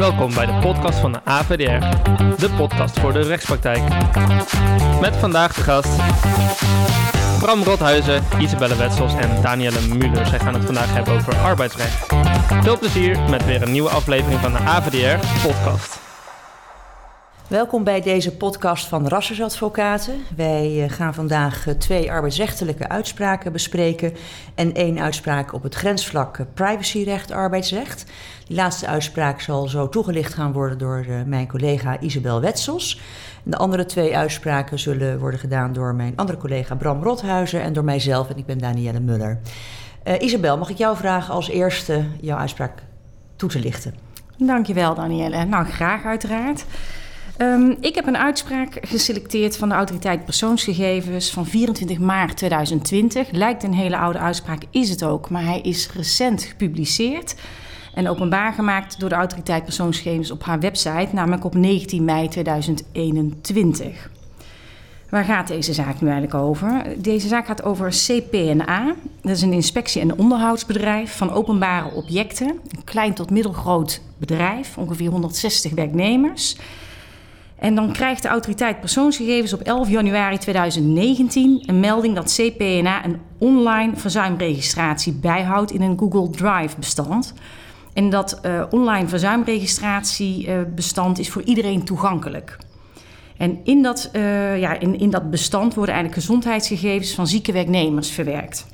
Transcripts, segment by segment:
Welkom bij de podcast van de AVDR, de podcast voor de rechtspraktijk. Met vandaag de gast Bram Rothuizen, Isabelle Wetsels en Danielle Muller. Zij gaan het vandaag hebben over arbeidsrecht. Veel plezier met weer een nieuwe aflevering van de AVDR podcast. Welkom bij deze podcast van Rassersadvocaten. Wij eh, gaan vandaag eh, twee arbeidsrechtelijke uitspraken bespreken en één uitspraak op het grensvlak eh, privacyrecht arbeidsrecht. Die laatste uitspraak zal zo toegelicht gaan worden door mijn collega Isabel Wetsels. De andere twee uitspraken zullen worden gedaan door mijn andere collega Bram Rothuizen en door mijzelf en ik ben Danielle Muller. Isabel, mag ik jou vragen als eerste jouw uitspraak toe te lichten? Dankjewel Danielle. Nou, graag uiteraard. Um, ik heb een uitspraak geselecteerd van de Autoriteit Persoonsgegevens van 24 maart 2020. Lijkt een hele oude uitspraak, is het ook, maar hij is recent gepubliceerd en openbaar gemaakt door de Autoriteit Persoonsgegevens op haar website, namelijk op 19 mei 2021. Waar gaat deze zaak nu eigenlijk over? Deze zaak gaat over CPNA. Dat is een inspectie- en onderhoudsbedrijf van openbare objecten. Een klein tot middelgroot bedrijf, ongeveer 160 werknemers. En dan krijgt de autoriteit persoonsgegevens op 11 januari 2019 een melding dat CPNA een online verzuimregistratie bijhoudt in een Google Drive bestand. En dat uh, online verzuimregistratiebestand uh, is voor iedereen toegankelijk. En in dat, uh, ja, in, in dat bestand worden eigenlijk gezondheidsgegevens van zieke werknemers verwerkt.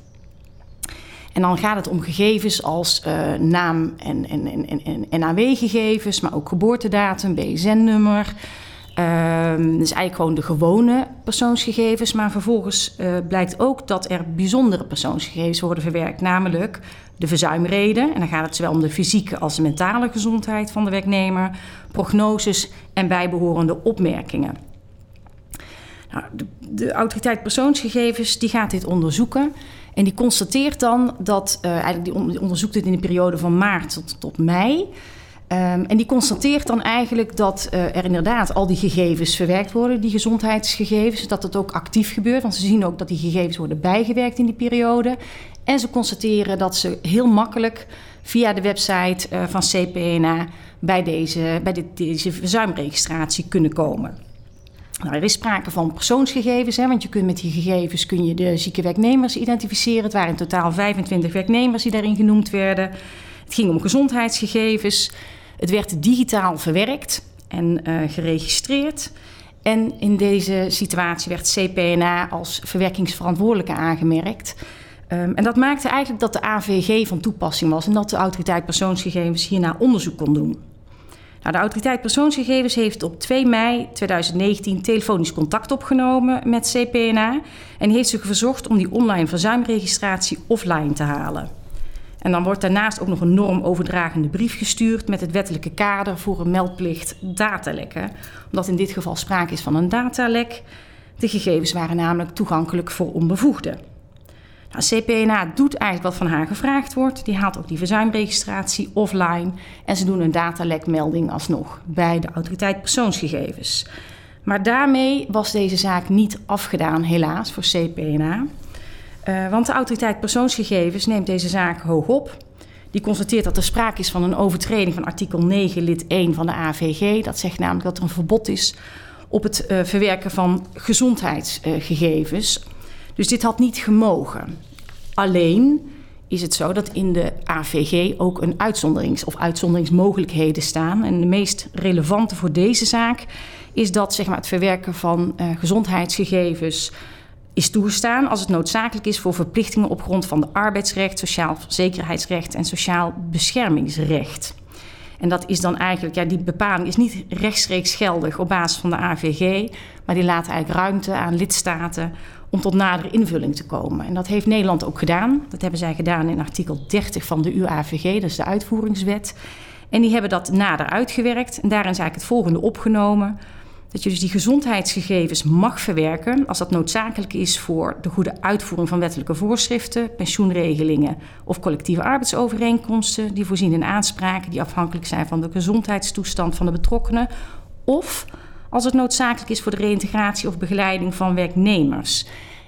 En dan gaat het om gegevens als naam en, en, en, en NAW-gegevens, maar ook geboortedatum, BSN-nummer, Um, dus eigenlijk gewoon de gewone persoonsgegevens. Maar vervolgens uh, blijkt ook dat er bijzondere persoonsgegevens worden verwerkt. Namelijk de verzuimreden. En dan gaat het zowel om de fysieke als de mentale gezondheid van de werknemer. Prognoses en bijbehorende opmerkingen. Nou, de, de, autoriteit persoonsgegevens die gaat dit onderzoeken. En die constateert dan dat, uh, eigenlijk die onderzoekt dit in de periode van maart tot, tot mei. Um, en die constateert dan eigenlijk dat uh, er inderdaad al die gegevens verwerkt worden, die gezondheidsgegevens, dat het ook actief gebeurt. Want ze zien ook dat die gegevens worden bijgewerkt in die periode. En ze constateren dat ze heel makkelijk via de website uh, van CPNA bij, deze, bij dit, deze verzuimregistratie kunnen komen. Nou, er is sprake van persoonsgegevens, hè, want je kunt met die gegevens kun je de zieke werknemers identificeren. Het waren in totaal 25 werknemers die daarin genoemd werden. Het ging om gezondheidsgegevens. Het werd digitaal verwerkt en uh, geregistreerd. En in deze situatie werd CPNA als verwerkingsverantwoordelijke aangemerkt. Um, en dat maakte eigenlijk dat de AVG van toepassing was en dat de autoriteit persoonsgegevens hierna onderzoek kon doen. Nou, de autoriteit persoonsgegevens heeft op 2 mei 2019 telefonisch contact opgenomen met CPNA en heeft zich verzocht om die online verzuimregistratie offline te halen. En dan wordt daarnaast ook nog een normoverdragende brief gestuurd met het wettelijke kader voor een meldplicht datalekken. Omdat in dit geval sprake is van een datalek. De gegevens waren namelijk toegankelijk voor onbevoegden. Nou, CPNA doet eigenlijk wat van haar gevraagd wordt. Die haalt ook die verzuimregistratie offline. En ze doen een datalekmelding alsnog bij de autoriteit persoonsgegevens. Maar daarmee was deze zaak niet afgedaan, helaas, voor CPNA. Uh, want de autoriteit persoonsgegevens neemt deze zaak hoog op. Die constateert dat er sprake is van een overtreding van artikel 9 lid 1 van de AVG. Dat zegt namelijk dat er een verbod is op het uh, verwerken van gezondheidsgegevens. Dus dit had niet gemogen. Alleen is het zo dat in de AVG ook een uitzonderings- of uitzonderingsmogelijkheden staan. En de meest relevante voor deze zaak is dat zeg maar, het verwerken van uh, gezondheidsgegevens is toegestaan als het noodzakelijk is voor verplichtingen op grond van de arbeidsrecht, sociaal zekerheidsrecht en sociaal beschermingsrecht. En dat is dan eigenlijk, ja, die bepaling is niet rechtstreeks geldig op basis van de AVG, maar die laat eigenlijk ruimte aan lidstaten om tot nadere invulling te komen. En dat heeft Nederland ook gedaan. Dat hebben zij gedaan in artikel 30 van de UAVG, is de uitvoeringswet. En die hebben dat nader uitgewerkt. En daarin is eigenlijk het volgende opgenomen. Dat je dus die gezondheidsgegevens mag verwerken als dat noodzakelijk is voor de goede uitvoering van wettelijke voorschriften, pensioenregelingen of collectieve arbeidsovereenkomsten die voorzien in aanspraken die afhankelijk zijn van de gezondheidstoestand van de betrokkenen, of als het noodzakelijk is voor de reïntegratie of begeleiding van werknemers.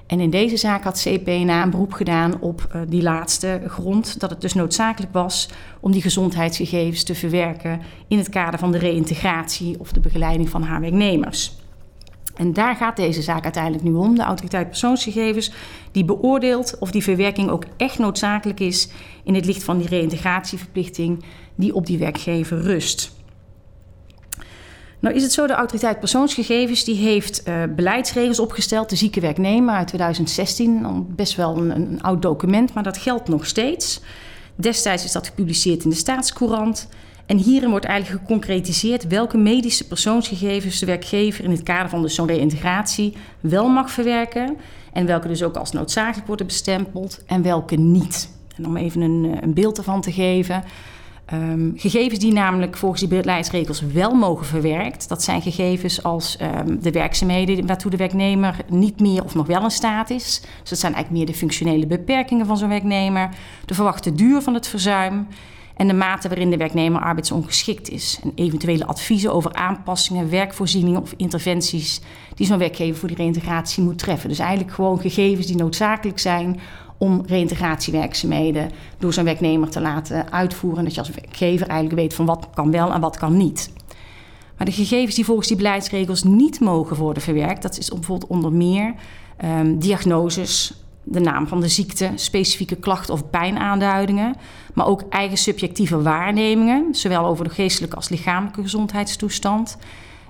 En in deze zaak had CPNA een beroep gedaan op uh, die laatste grond, dat het dus noodzakelijk was om die gezondheidsgegevens te verwerken in het kader van de reïntegratie of de begeleiding van haar werknemers. En daar gaat deze zaak uiteindelijk nu om. De autoriteit persoonsgegevens die beoordeelt of die verwerking ook echt noodzakelijk is in het licht van die reïntegratieverplichting die op die werkgever rust. Nou is het zo, de autoriteit persoonsgegevens die heeft uh, beleidsregels opgesteld, de zieke werknemer uit 2016. Best wel een, een oud document, maar dat geldt nog steeds. Destijds is dat gepubliceerd in de staatscourant. En hierin wordt eigenlijk geconcretiseerd welke medische persoonsgegevens de werkgever in het kader van de zo'n reïntegratie wel mag verwerken. En welke dus ook als noodzakelijk worden bestempeld en welke niet. En om even een, eh, een beeld ervan te geven. Um, gegevens die namelijk volgens die beleidsregels wel mogen verwerkt, dat zijn gegevens als um, de werkzaamheden waartoe de werknemer niet meer of nog wel in staat is. Dus dat zijn eigenlijk meer de functionele beperkingen van zo'n werknemer, de verwachte duur van het verzuim en de mate waarin de werknemer arbeidsongeschikt is. En eventuele adviezen over aanpassingen, werkvoorzieningen of interventies die zo'n werkgever voor die reintegratie moet treffen. Dus eigenlijk gewoon gegevens die noodzakelijk zijn om reïntegratiewerkzaamheden door zo'n werknemer te laten uitvoeren. Dat je als werkgever eigenlijk weet van wat kan wel en wat kan niet. Maar de gegevens die volgens die beleidsregels niet mogen worden verwerkt, dat is bijvoorbeeld onder meer um, diagnoses, de naam van de ziekte, specifieke klachten of pijnaanduidingen, maar ook eigen subjectieve waarnemingen, zowel over de geestelijke als lichamelijke gezondheidstoestand.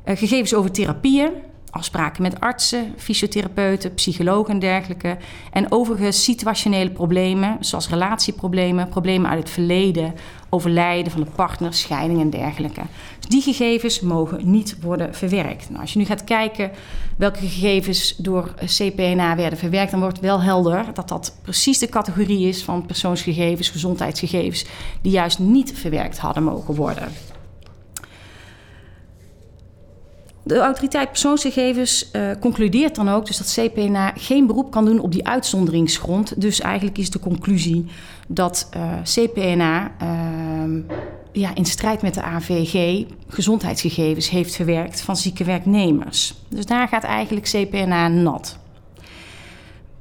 Uh, gegevens over therapieën, afspraken met artsen, fysiotherapeuten, psychologen en dergelijke. En overigens situationele problemen, zoals relatieproblemen, problemen uit het verleden, overlijden van de partner, scheiding en dergelijke. Dus die gegevens mogen niet worden verwerkt. Nou, als je nu gaat kijken welke gegevens door CPNA werden verwerkt, dan wordt wel helder dat dat precies de categorie is van persoonsgegevens, gezondheidsgegevens, die juist niet verwerkt hadden mogen worden. De autoriteit persoonsgegevens uh, concludeert dan ook dus dat CPNA geen beroep kan doen op die uitzonderingsgrond. Dus eigenlijk is de conclusie dat eh, CPNA ehm, ja, in strijd met de AVG gezondheidsgegevens heeft verwerkt van zieke werknemers. Dus daar gaat eigenlijk CPNA nat.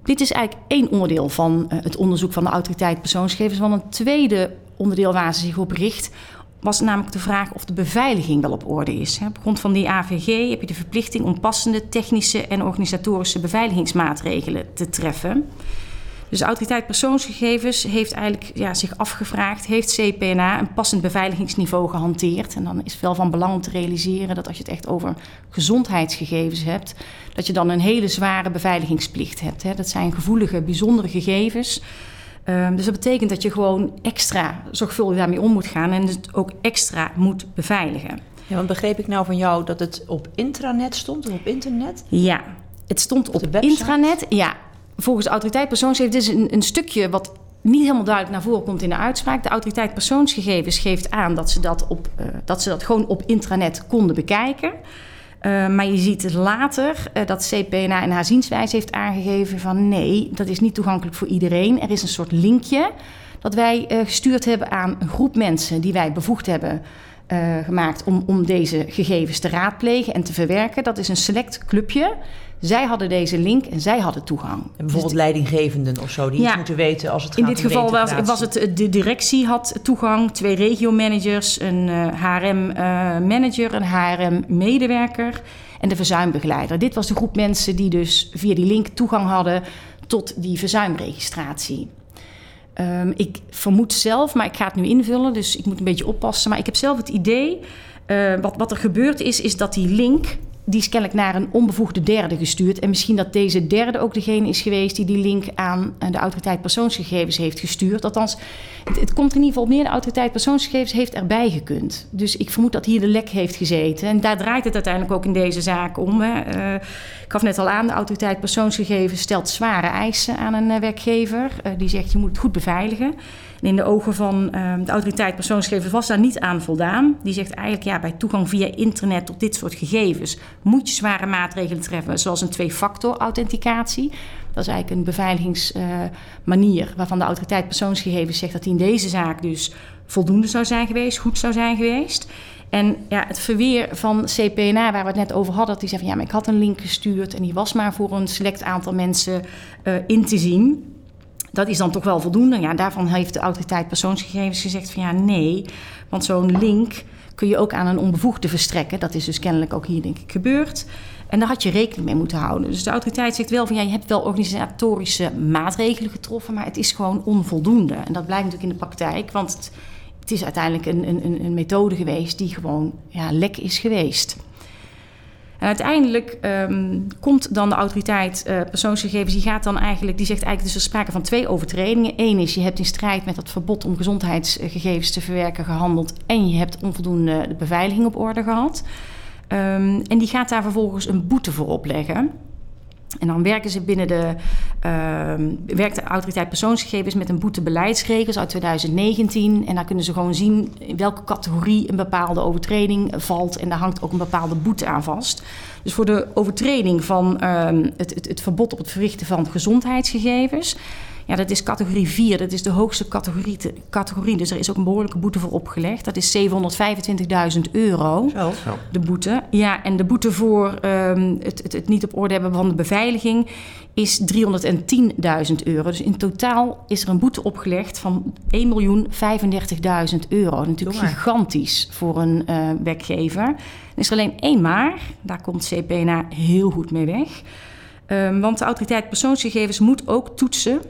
Dit is eigenlijk één onderdeel van uh, het onderzoek van de autoriteit persoonsgegevens. Want een tweede onderdeel waar ze zich op richt was namelijk de vraag of de beveiliging wel op orde is. Op grond van die AVG heb je de verplichting om passende technische en organisatorische beveiligingsmaatregelen te treffen. Dus de autoriteit persoonsgegevens heeft eigenlijk ja, zich afgevraagd: heeft CPNA een passend beveiligingsniveau gehanteerd? En dan is het wel van belang om te realiseren dat als je het echt over gezondheidsgegevens hebt, dat je dan een hele zware beveiligingsplicht hebt. Hè. Dat zijn gevoelige, bijzondere gegevens. Um, dus dat betekent dat je gewoon extra zorgvuldig daarmee om moet gaan en het ook extra moet beveiligen. Ja, want begreep ik nou van jou dat het op intranet stond of op internet? Ja, het stond op, op intranet. Ja, volgens de autoriteit persoonsgegevens. Dit is een, een stukje wat niet helemaal duidelijk naar voren komt in de uitspraak. De autoriteit persoonsgegevens geeft aan dat ze dat, op, uh, dat, ze dat gewoon op intranet konden bekijken. Uh, maar je ziet later uh, dat CPNA in haar zienswijze heeft aangegeven van nee, dat is niet toegankelijk voor iedereen. Er is een soort linkje dat wij uh, gestuurd hebben aan een groep mensen die wij bevoegd hebben gemaakt om, om deze gegevens te raadplegen en te verwerken. Dat is een select clubje zij hadden deze link en zij hadden toegang. En bijvoorbeeld dus leidinggevenden of zo, die ja, iets moeten weten als het gaat In dit geval was, was, het eh, de directie had toegang, twee regiomanagers, een uh, eh, HRM-manager, uh, een HRM-medewerker en de verzuimbegeleider. Dit was de groep mensen die dus via die link toegang hadden tot die verzuimregistratie. Um, ik vermoed zelf, maar ik ga het nu invullen, dus ik moet een beetje oppassen. Maar ik heb zelf het idee, uh, wat, wat er gebeurd is, is dat die link die is kennelijk naar een onbevoegde derde gestuurd. En misschien dat deze derde ook degene is geweest die die link aan eh, de autoriteit persoonsgegevens heeft gestuurd. Althans, het, het komt in ieder geval meer. De autoriteit persoonsgegevens heeft erbij gekund. Dus ik vermoed dat hier de lek heeft gezeten. En daar draait het uiteindelijk ook in deze zaak om. Hè. Uh, ik gaf net al aan, de autoriteit persoonsgegevens stelt zware eisen aan een uh, werkgever. die zegt je moet het goed beveiligen. In de ogen van uh, de autoriteit persoonsgegevens was daar niet aan voldaan. Die zegt eigenlijk, ja, bij toegang via internet tot dit soort gegevens moet je zware maatregelen treffen, zoals een twee-factor authenticatie. Dat is eigenlijk een beveiligingsmanier uh, waarvan de autoriteit persoonsgegevens zegt dat die in deze zaak dus voldoende zou zijn geweest, goed zou zijn geweest. En ja, het verweer van CPNA, waar we het net over hadden, die zei van ja, maar ik had een link gestuurd en die was maar voor een select aantal mensen uh, in te zien. Dat is dan toch wel voldoende. Ja, daarvan heeft de autoriteit persoonsgegevens gezegd van ja, nee. Want zo'n link kun je ook aan een onbevoegde verstrekken. Dat is dus kennelijk ook hier denk ik gebeurd. En daar had je rekening mee moeten houden. Dus de autoriteit zegt wel van ja, je hebt wel organisatorische maatregelen getroffen, maar het is gewoon onvoldoende. En dat blijkt natuurlijk in de praktijk, want het, het is uiteindelijk een, een, een methode geweest die gewoon ja, lek is geweest. En uiteindelijk um, komt dan de autoriteit uh, persoonsgegevens, die gaat dan eigenlijk, die zegt eigenlijk, dus er sprake van twee overtredingen. Eén is, je hebt in strijd met het verbod om gezondheidsgegevens te verwerken gehandeld en je hebt onvoldoende beveiliging op orde gehad. Um, en die gaat daar vervolgens een boete voor opleggen. En dan werken ze binnen de, uh, werkt de autoriteit persoonsgegevens met een boetebeleidsregels uit 2019. En daar kunnen ze gewoon zien in welke categorie een bepaalde overtreding valt. En daar hangt ook een bepaalde boete aan vast. Dus voor de overtreding van uh, het, het, het verbod op het verrichten van gezondheidsgegevens ja, dat is categorie 4. Dat is de hoogste categorie, categorie. Dus er is ook een behoorlijke boete voor opgelegd. Dat is 725.000 euro. Zo. De boete. Ja, en de boete voor um, het, het, het, niet op orde hebben van de beveiliging is 310.000 euro. Dus in totaal is er een boete opgelegd van 1.035.000 euro. Natuurlijk gigantisch voor een uh, werkgever. Er is er alleen één maar. Daar komt CPNA heel goed mee weg. Um, want de autoriteit persoonsgegevens moet ook toetsen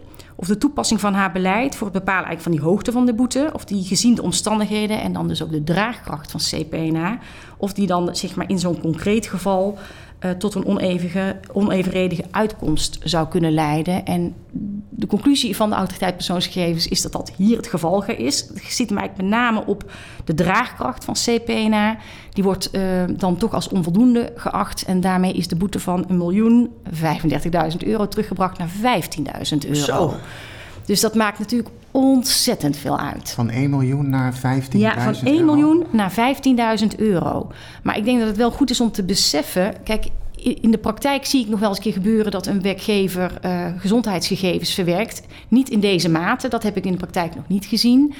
of de toepassing van haar beleid voor het bepalen eigenlijk van die hoogte van de boete, of die gezien de omstandigheden en dan dus ook de draagkracht van CPNA, of die dan zeg maar in zo'n concreet geval uh, tot een onevige, onevenredige uitkomst zou kunnen leiden. En de conclusie van de autoriteit persoonsgegevens is dat dat hier het geval is. Het hem eigenlijk met name op de draagkracht van CPNA. Die wordt uh, dan toch als onvoldoende geacht. En daarmee is de boete van 1.035.000 euro teruggebracht naar 15.000 euro. Dus dat maakt natuurlijk ontzettend veel uit. Van 1 miljoen naar 15.000 Ja, van 1 miljoen naar 15.000 euro. Maar ik denk dat het wel goed is om te beseffen... Kijk, in de praktijk zie ik nog wel eens een keer gebeuren... dat een werkgever uh, gezondheidsgegevens verwerkt. Niet in deze mate, dat heb ik in de praktijk nog niet gezien...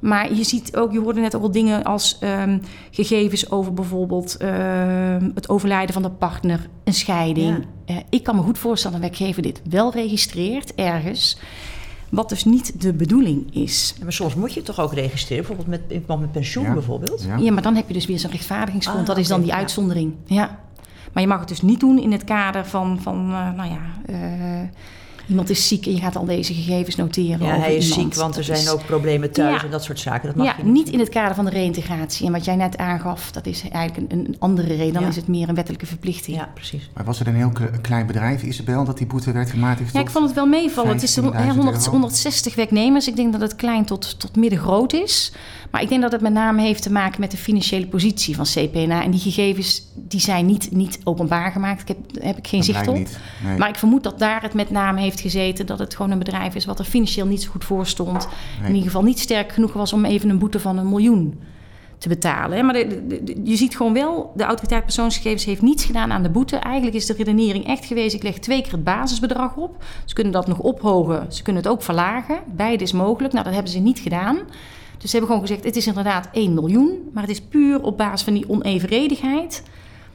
Maar je ziet ook, je hoorde net ook al dingen als um, gegevens over bijvoorbeeld uh, het overlijden van de partner, een scheiding. Ja. Uh, ik kan me goed voorstellen dat een werkgever dit wel registreert ergens. Wat dus niet de bedoeling is. Ja, maar soms moet je het toch ook registreren, bijvoorbeeld met, in verband met pensioen bijvoorbeeld? Ja. ja. maar dan heb je dus weer zo'n rechtvaardigingsgrond. Ah, dat is dan die uitzondering. Ja. Maar je mag het dus niet doen in het kader van, van uh, nou ja... Uh, iemand is ziek en je gaat al deze gegevens noteren. Ja, hij is iemand. ziek, want er zijn ook problemen thuis ja. en dat soort zaken. Dat mag ja, niet in het kader van de reïntegratie. En wat jij net aangaf, dat is eigenlijk een, een andere reden. Dan ja. is het meer een wettelijke verplichting. Ja, precies. Maar was het een heel klein bedrijf, Isabel, dat die boete werd gematigd? Ja, ik vond het wel meevallen. Het is 100, 160 werknemers. Ik denk dat het klein tot, tot midden groot is. Maar ik denk dat het met name heeft te maken met de financiële positie van CPNA. En die gegevens die zijn niet, niet openbaar gemaakt. Ik heb, daar heb ik geen dat zicht op. Niet. Nee. Maar ik vermoed dat daar het met name heeft gezeten. Dat het gewoon een bedrijf is wat er financieel niet zo goed voor stond. Nee. In ieder geval niet sterk genoeg was om even een boete van een miljoen te betalen. Maar de, de, de, je ziet gewoon wel, de autoriteit persoonsgegevens heeft niets gedaan aan de boete. Eigenlijk is de redenering echt geweest, ik leg twee keer het basisbedrag op. Ze kunnen dat nog ophogen, ze kunnen het ook verlagen. Beide is mogelijk. Nou, dat hebben ze niet gedaan. Dus ze hebben gewoon gezegd, het is inderdaad 1 miljoen. Maar het is puur op basis van die onevenredigheid...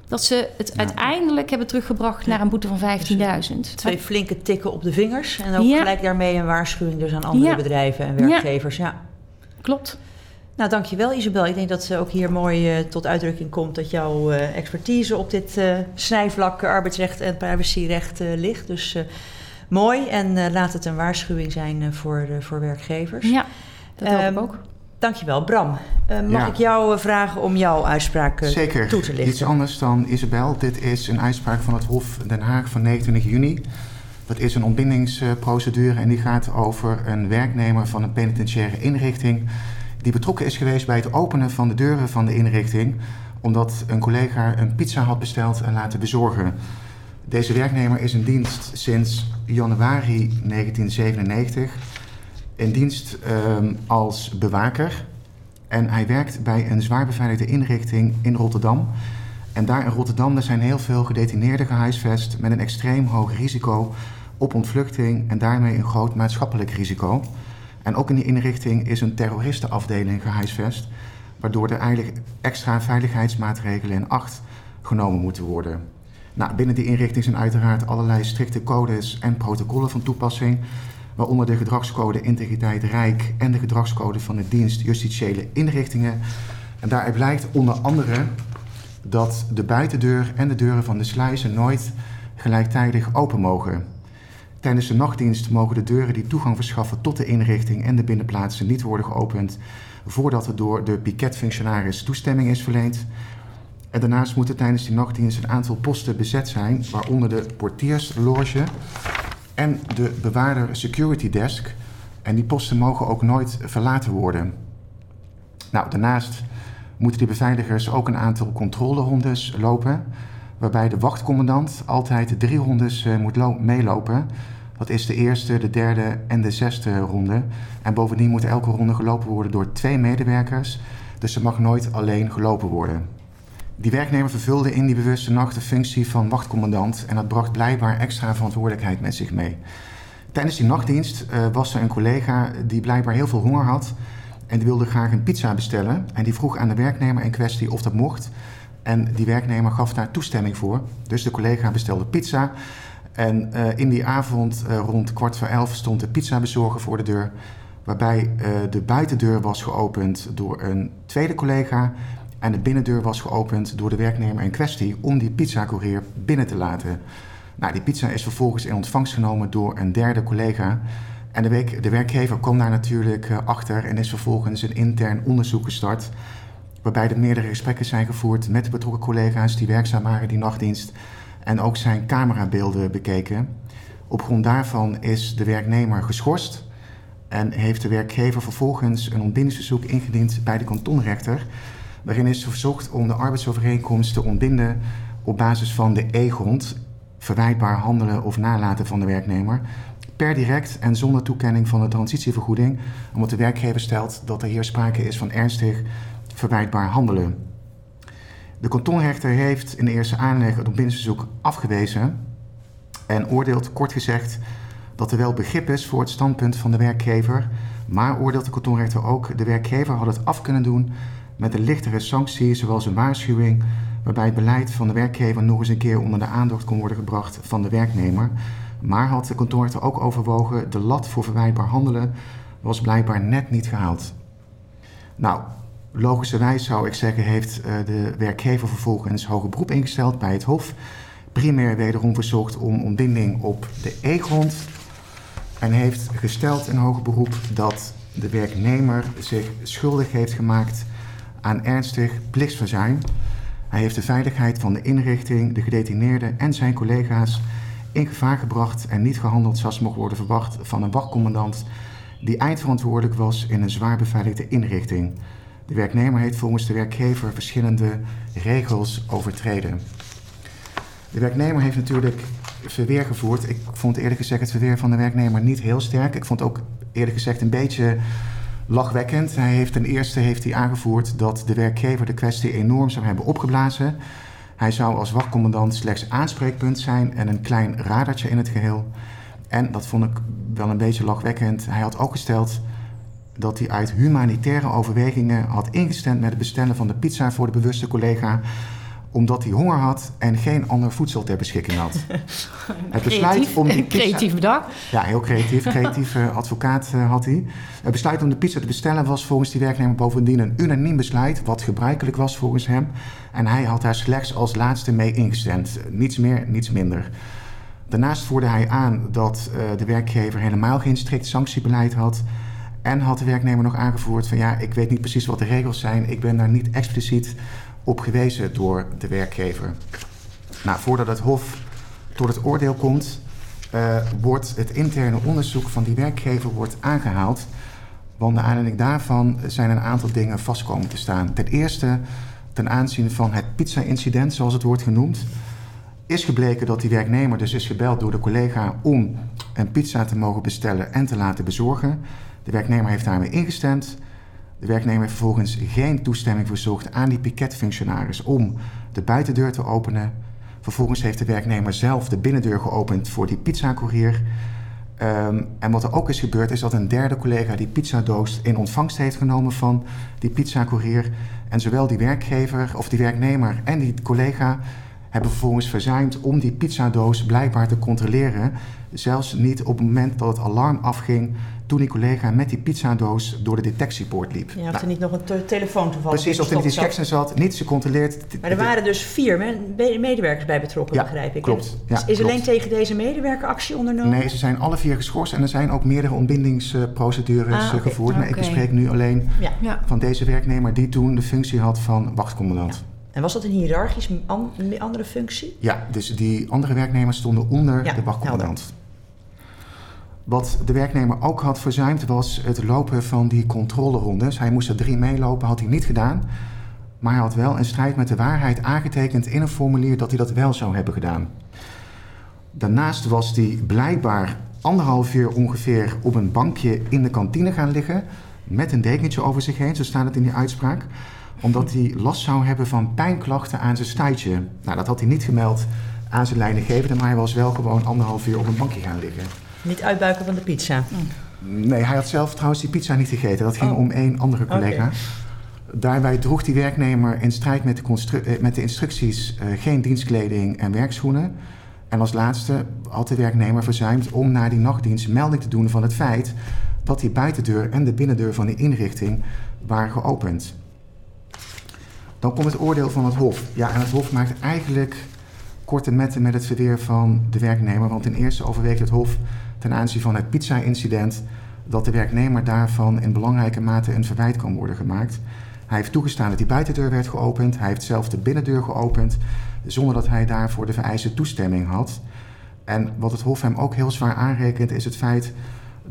dat ze het ja. uiteindelijk hebben teruggebracht naar een boete van 15.000. Dus twee flinke tikken op de vingers. En ook ja. gelijk daarmee een waarschuwing dus aan andere ja. bedrijven en werkgevers. Ja. Klopt. Nou, dankjewel Isabel. Ik denk dat ze ook hier mooi uh, tot uitdrukking komt... dat jouw uh, expertise op dit uh, snijvlak arbeidsrecht en privacyrecht ligt. Dus mooi en laat het een waarschuwing zijn voor, voor werkgevers. Ja, dat hoop ik ook. Dankjewel. Bram, uh, mag ja. ik jou uh, vragen om jouw uitspraak Zeker. toe te lichten? Iets anders dan Isabel. Dit is een uitspraak van het Hof Den Haag van 29 juni. Dat is een ontbindingsprocedure en die gaat over een werknemer van een penitentiaire inrichting... die betrokken is geweest bij het openen van de deuren van de inrichting... omdat een collega een pizza had besteld en laten bezorgen. Deze werknemer is in dienst sinds januari 1997 in dienst um, als bewaker. En hij werkt bij een zwaar beveiligde inrichting in Rotterdam. En daar in Rotterdam daar zijn heel veel gedetineerden gehuisvest met een extreem hoog risico op ontvluchting en daarmee een groot maatschappelijk risico. En ook in die inrichting is een terroristenafdeling gehuisvest, waardoor er eigenlijk extra veiligheidsmaatregelen in acht genomen moeten worden. Nou, binnen die inrichting zijn uiteraard allerlei strikte codes en protocollen van toepassing, waaronder de gedragscode Integriteit Rijk en de gedragscode van de dienst Justitiële Inrichtingen. En daaruit blijkt onder andere dat de buitendeur en de deuren van de sluizen nooit gelijktijdig open mogen. Tijdens de nachtdienst mogen de deuren die toegang verschaffen tot de inrichting en de binnenplaatsen niet worden geopend voordat er door de piketfunctionaris toestemming is verleend. En daarnaast moeten tijdens die nachtdienst een aantal posten bezet zijn, waaronder de portiersloge en de bewaarder security desk. En die posten mogen ook nooit verlaten worden. Nou, daarnaast moeten die beveiligers ook een aantal controlerondes lopen, waarbij de wachtcommandant altijd drie rondes uh, moet meelopen. Dat is de eerste, de derde en de zesde ronde. En bovendien moet elke ronde gelopen worden door twee medewerkers, dus er mag nooit alleen gelopen worden. Die werknemer vervulde in die bewuste nacht de functie van wachtcommandant en dat bracht blijkbaar extra verantwoordelijkheid met zich mee. Tijdens die nachtdienst uh, was er een collega die blijkbaar heel veel honger had en die wilde graag een pizza bestellen. En die vroeg aan de werknemer in kwestie of dat mocht. En die werknemer gaf daar toestemming voor. Dus de collega bestelde pizza. En uh, in die avond, uh, rond kwart voor elf, stond de pizzabezorger voor de deur. Waarbij de buitendeur was geopend door een tweede collega. En de binnendeur was geopend door de werknemer in kwestie om die pizzacourier binnen te laten. Nou, die pizza is vervolgens in ontvangst genomen door een derde collega. En de, de werkgever kwam daar natuurlijk uh, achter en is vervolgens een intern onderzoek gestart. Waarbij er meerdere gesprekken zijn gevoerd met de betrokken collega's die werkzaam waren die nachtdienst. En ook zijn camerabeelden bekeken. Op grond daarvan is de werknemer geschorst. En heeft de werkgever vervolgens een ontbindingsverzoek ingediend bij de kantonrechter. Waarin is verzocht om de arbeidsovereenkomst te ontbinden op basis van de E-grond, verwijtbaar handelen of nalaten van de werknemer, per direct en zonder toekenning van de transitievergoeding, omdat de werkgever stelt dat er hier sprake is van ernstig verwijtbaar handelen. De kantonrechter heeft in de eerste aanleg het ontbindingsverzoek afgewezen en oordeelt kort gezegd dat er wel begrip is voor het standpunt van de werkgever, maar oordeelt de kantonrechter ook de werkgever had het af kunnen doen met een lichtere sanctie, zoals een waarschuwing, waarbij het beleid van de werkgever nog eens een keer onder de aandacht kon worden gebracht van de werknemer. Maar had de kantonrechter ook overwogen, de lat voor verwijtbaar handelen was blijkbaar net niet gehaald. Nou, logischerwijs zou ik zeggen, heeft uh, de werkgever vervolgens hoger beroep ingesteld bij het Hof. Primair wederom verzocht om ontbinding op de E-grond. En heeft gesteld in hoger beroep dat de werknemer zich schuldig heeft gemaakt aan ernstig plichtsverzuim. Hij heeft de veiligheid van de inrichting, de gedetineerde en zijn collega's in gevaar gebracht en niet gehandeld zoals mocht worden verwacht van een wachtcommandant die eindverantwoordelijk was in een zwaar beveiligde inrichting. De werknemer heeft volgens de werkgever verschillende regels overtreden. De werknemer heeft natuurlijk verweer gevoerd. Ik vond eerlijk gezegd het verweer van de werknemer niet heel sterk. Ik vond ook eerlijk gezegd een beetje lachwekkend. Hij heeft ten eerste heeft hij aangevoerd dat de werkgever de kwestie enorm zou hebben opgeblazen. Hij zou als wachtcommandant slechts aanspreekpunt zijn en een klein radartje in het geheel. En dat vond ik wel een beetje lachwekkend. Hij had ook gesteld dat hij uit humanitaire overwegingen had ingestemd met het bestellen van de pizza voor de bewuste collega omdat hij honger had en geen ander voedsel ter beschikking had. Het besluit om die pizza... Creatief bedacht. Ja, heel creatief. Creatieve advocaat uh, had hij. Het besluit om de pizza te bestellen was volgens die werknemer bovendien een unaniem besluit, wat gebruikelijk was volgens hem. En hij had daar slechts als laatste mee ingestemd. Niets meer, niets minder. Daarnaast voerde hij aan dat uh, de werkgever helemaal geen strikt sanctiebeleid had. En had de werknemer nog aangevoerd van ja, ik weet niet precies wat de regels zijn. Ik ben daar niet expliciet op gewezen door de werkgever. Nou, voordat het Hof tot het oordeel komt, uh, wordt het interne onderzoek van die werkgever wordt aangehaald. Want naar aanleiding daarvan zijn een aantal dingen vastkomen te staan. Ten eerste, ten aanzien van het pizza-incident, zoals het wordt genoemd, is gebleken dat die werknemer dus is gebeld door de collega om een pizza te mogen bestellen en te laten bezorgen. De werknemer heeft daarmee ingestemd. De werknemer heeft vervolgens geen toestemming verzocht aan die piketfunctionaris om de buitendeur te openen. Vervolgens heeft de werknemer zelf de binnendeur geopend voor die pizzacourier. Ehm, en wat er ook is gebeurd, is dat een derde collega die pizzadoos in ontvangst heeft genomen van die pizzacourier. En zowel die werkgever of die werknemer en die collega hebben vervolgens verzuimd om die pizzadoos blijkbaar te controleren. Zelfs niet op het moment dat het alarm afging toen die collega met die pizzadoos door de detectiepoort liep. Ja, of er niet nog een telefoon toevallig Precies, of er niet iets geks in zat. Niet, ze controleert... Maar er waren dus vier medewerkers bij betrokken, ja, begrijp ik. klopt. Ja, is alleen tegen deze medewerker actie ondernomen? Nee, ze zijn alle vier geschorst en er zijn ook meerdere ontbindingsprocedures ah, okay. gevoerd. Maar ik bespreek nu alleen ja. van deze werknemer die toen de functie had van wachtcommandant. En was dat een hiërarchisch andere functie? Ja, dus die andere werknemers stonden onder de wachtcommandant. Wat de werknemer ook had verzuimd was het lopen van die controlerondes. Hij moest er drie meelopen, had hij niet gedaan. Maar hij had wel in strijd met de waarheid aangetekend in een formulier dat hij dat wel zou hebben gedaan. Daarnaast was hij blijkbaar anderhalf uur ongeveer op een bankje in de kantine gaan liggen. Met een dekentje over zich heen, zo staat het in die uitspraak. Omdat hij last zou hebben van pijnklachten aan zijn stuitje. Nou, dat had hij niet gemeld aan zijn leidinggevende, maar hij was wel gewoon anderhalf uur op een bankje gaan liggen. Niet uitbuiken van de pizza? Nee, hij had zelf trouwens die pizza niet gegeten. Dat ging oh. om één andere collega. Daarbij droeg die werknemer in strijd met de, eh, met de instructies uh, geen dienstkleding en werkschoenen. En als laatste had de werknemer verzuimd om na die nachtdienst melding te doen van het feit dat die buitendeur en de binnendeur van de inrichting waren geopend. Dan komt het oordeel van het Hof. Ja, en het Hof maakt eigenlijk korte metten met het verweer van de werknemer. Want ten eerste overweegt het Hof ten aanzien van het pizza-incident dat de werknemer daarvan in belangrijke mate een verwijt kan worden gemaakt. Hij heeft toegestaan dat die buitendeur werd geopend. Hij heeft zelf de binnendeur geopend zonder dat hij daarvoor de vereiste toestemming had. En wat het Hof hem ook heel zwaar aanrekent is het feit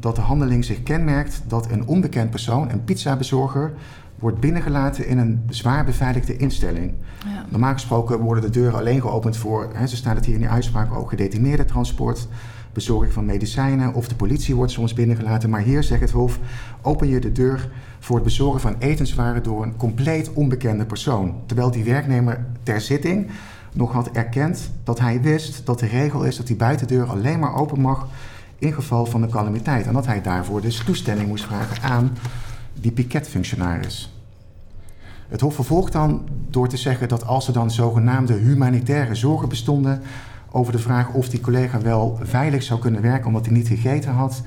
dat de handeling zich kenmerkt dat een onbekend persoon, een pizzabezorger, wordt binnengelaten in een zwaar beveiligde instelling. Ja. Normaal gesproken worden de deuren alleen geopend voor, hè, ze staat het hier in die uitspraak ook, gedetineerde transport, bezorging van medicijnen of de politie wordt soms binnengelaten. Maar hier zegt het Hof, open je de deur voor het bezorgen van etenswaren door een compleet onbekende persoon. Terwijl die werknemer ter zitting nog had erkend dat hij wist dat de regel is dat die buitendeur alleen maar open mag in geval van een calamiteit. En dat hij daarvoor dus toestemming moest vragen aan die piketfunctionaris. Het Hof vervolgt dan door te zeggen dat als er dan zogenaamde humanitaire zorgen bestonden over de vraag of die collega wel veilig zou kunnen werken omdat hij niet gegeten had,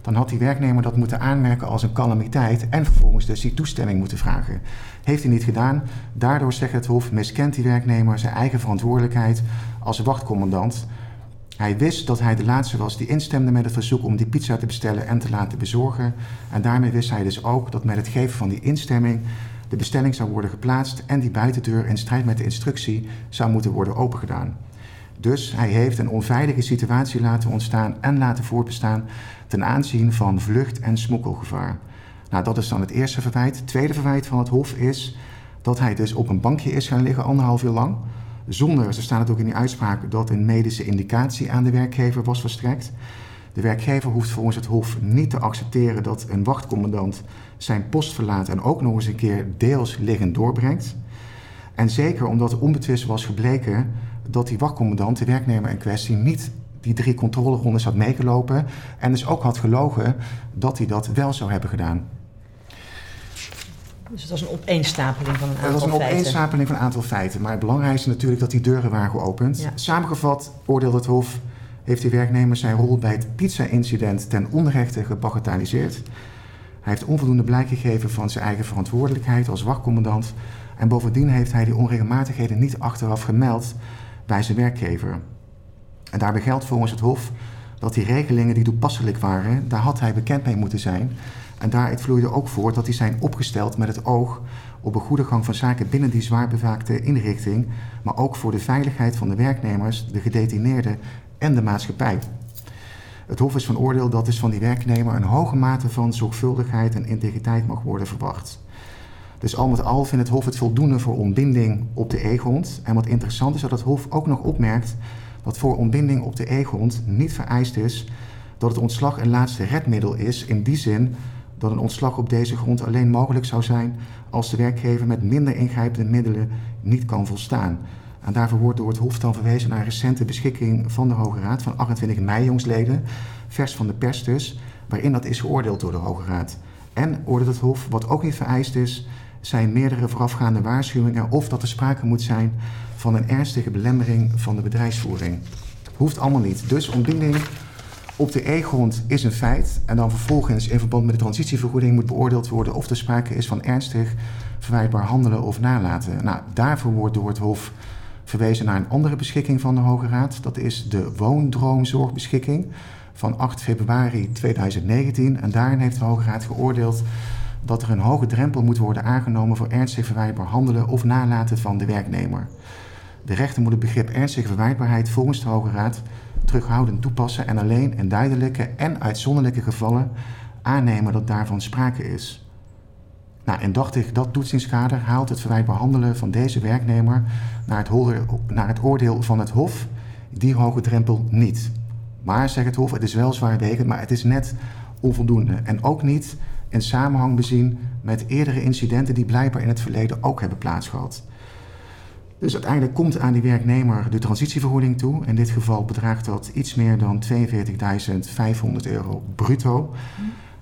dan had die werknemer dat moeten aanmerken als een calamiteit en vervolgens dus die toestemming moeten vragen. Heeft hij niet gedaan. Daardoor zegt het Hof miskent die werknemer zijn eigen verantwoordelijkheid als wachtcommandant. Hij wist dat hij de laatste was die instemde met het verzoek om die pizza te bestellen en te laten bezorgen. En daarmee wist hij dus ook dat met het geven van die instemming de bestelling zou worden geplaatst en die buitendeur in strijd met de instructie zou moeten worden opengedaan. Dus hij heeft een onveilige situatie laten ontstaan en laten voortbestaan ten aanzien van vlucht- en smokkelgevaar. Nou, dat is dan het eerste verwijt. Het tweede verwijt van het Hof is dat hij dus op een bankje is gaan liggen anderhalf uur lang. Zonder, zo staat het ook in die uitspraak, dat een medische indicatie aan de werkgever was verstrekt. De werkgever hoeft volgens het Hof niet te accepteren dat een wachtcommandant zijn post verlaat en ook nog eens een keer deels liggend doorbrengt. En zeker omdat onbetwist was gebleken dat die wachtcommandant, de werknemer in kwestie, niet die drie controlerondes had meegelopen en dus ook had gelogen dat hij dat wel zou hebben gedaan. Dus het was een opeenstapeling van een aantal feiten. Het was een opeenstapeling van een aantal feiten. Maar het belangrijkste natuurlijk dat die deuren waren geopend. Samengevat oordeelde het Hof... heeft de werknemer zijn rol bij het pizza-incident ten onrechte gebagatelliseerd. Hij heeft onvoldoende blijk gegeven van zijn eigen verantwoordelijkheid als wachtcommandant. En bovendien heeft hij die onregelmatigheden niet achteraf gemeld bij zijn werkgever. En daarbij geldt volgens het Hof dat die regelingen die toepasselijk waren, daar had hij bekend mee moeten zijn. En daaruit vloeide ook voort dat die zijn opgesteld met het oog op een goede gang van zaken binnen die zwaar bewaakte inrichting, maar ook voor de veiligheid van de werknemers, de gedetineerden en de maatschappij. Het Hof is van oordeel dat dus van die werknemer een hoge mate van zorgvuldigheid en integriteit mag worden verwacht. Dus al met al vindt het Hof het voldoende voor ontbinding op de e-grond. En wat interessant is dat het Hof ook nog opmerkt dat voor ontbinding op de e-grond niet vereist is dat het ontslag een laatste redmiddel is, in die zin dat een ontslag op deze grond alleen mogelijk zou zijn als de werkgever met minder ingrijpende middelen niet kan volstaan. En daarvoor wordt door het Hof dan verwezen naar een recente beschikking van de Hoge Raad van 28 mei jongsleden, vers van de pers dus, waarin dat is geoordeeld door de Hoge Raad. En oordeelt het Hof, wat ook niet vereist is, zijn meerdere voorafgaande waarschuwingen of dat er sprake moet zijn van een ernstige belemmering van de bedrijfsvoering. Hoeft allemaal niet. Dus ontbinding op de E-grond is een feit en dan vervolgens in verband met de transitievergoeding moet beoordeeld worden of er sprake is van ernstig verwijtbaar handelen of nalaten. Nou, daarvoor wordt door het Hof verwezen naar een andere beschikking van de Hoge Raad. Dat is de woondroomzorgbeschikking van 8 februari 2019. En daarin heeft de Hoge Raad geoordeeld dat er een hoge drempel moet worden aangenomen voor ernstig verwijtbaar handelen of nalaten van de werknemer. De rechter moet het begrip ernstige verwijtbaarheid volgens de Hoge Raad terughoudend toepassen en alleen in duidelijke en uitzonderlijke gevallen aannemen dat daarvan sprake is. Nou, en dacht ik, dat toetsingskader haalt het verwijtbaar handelen van deze werknemer naar het, naar het oordeel van het Hof die hoge drempel niet. Maar, zegt het Hof, het is wel zwaarwegend, maar het is net onvoldoende. En ook niet in samenhang bezien met eerdere incidenten die blijkbaar in het verleden ook hebben plaatsgehad. Dus uiteindelijk komt aan die werknemer de transitievergoeding toe. In dit geval bedraagt dat iets meer dan 42.500 euro bruto.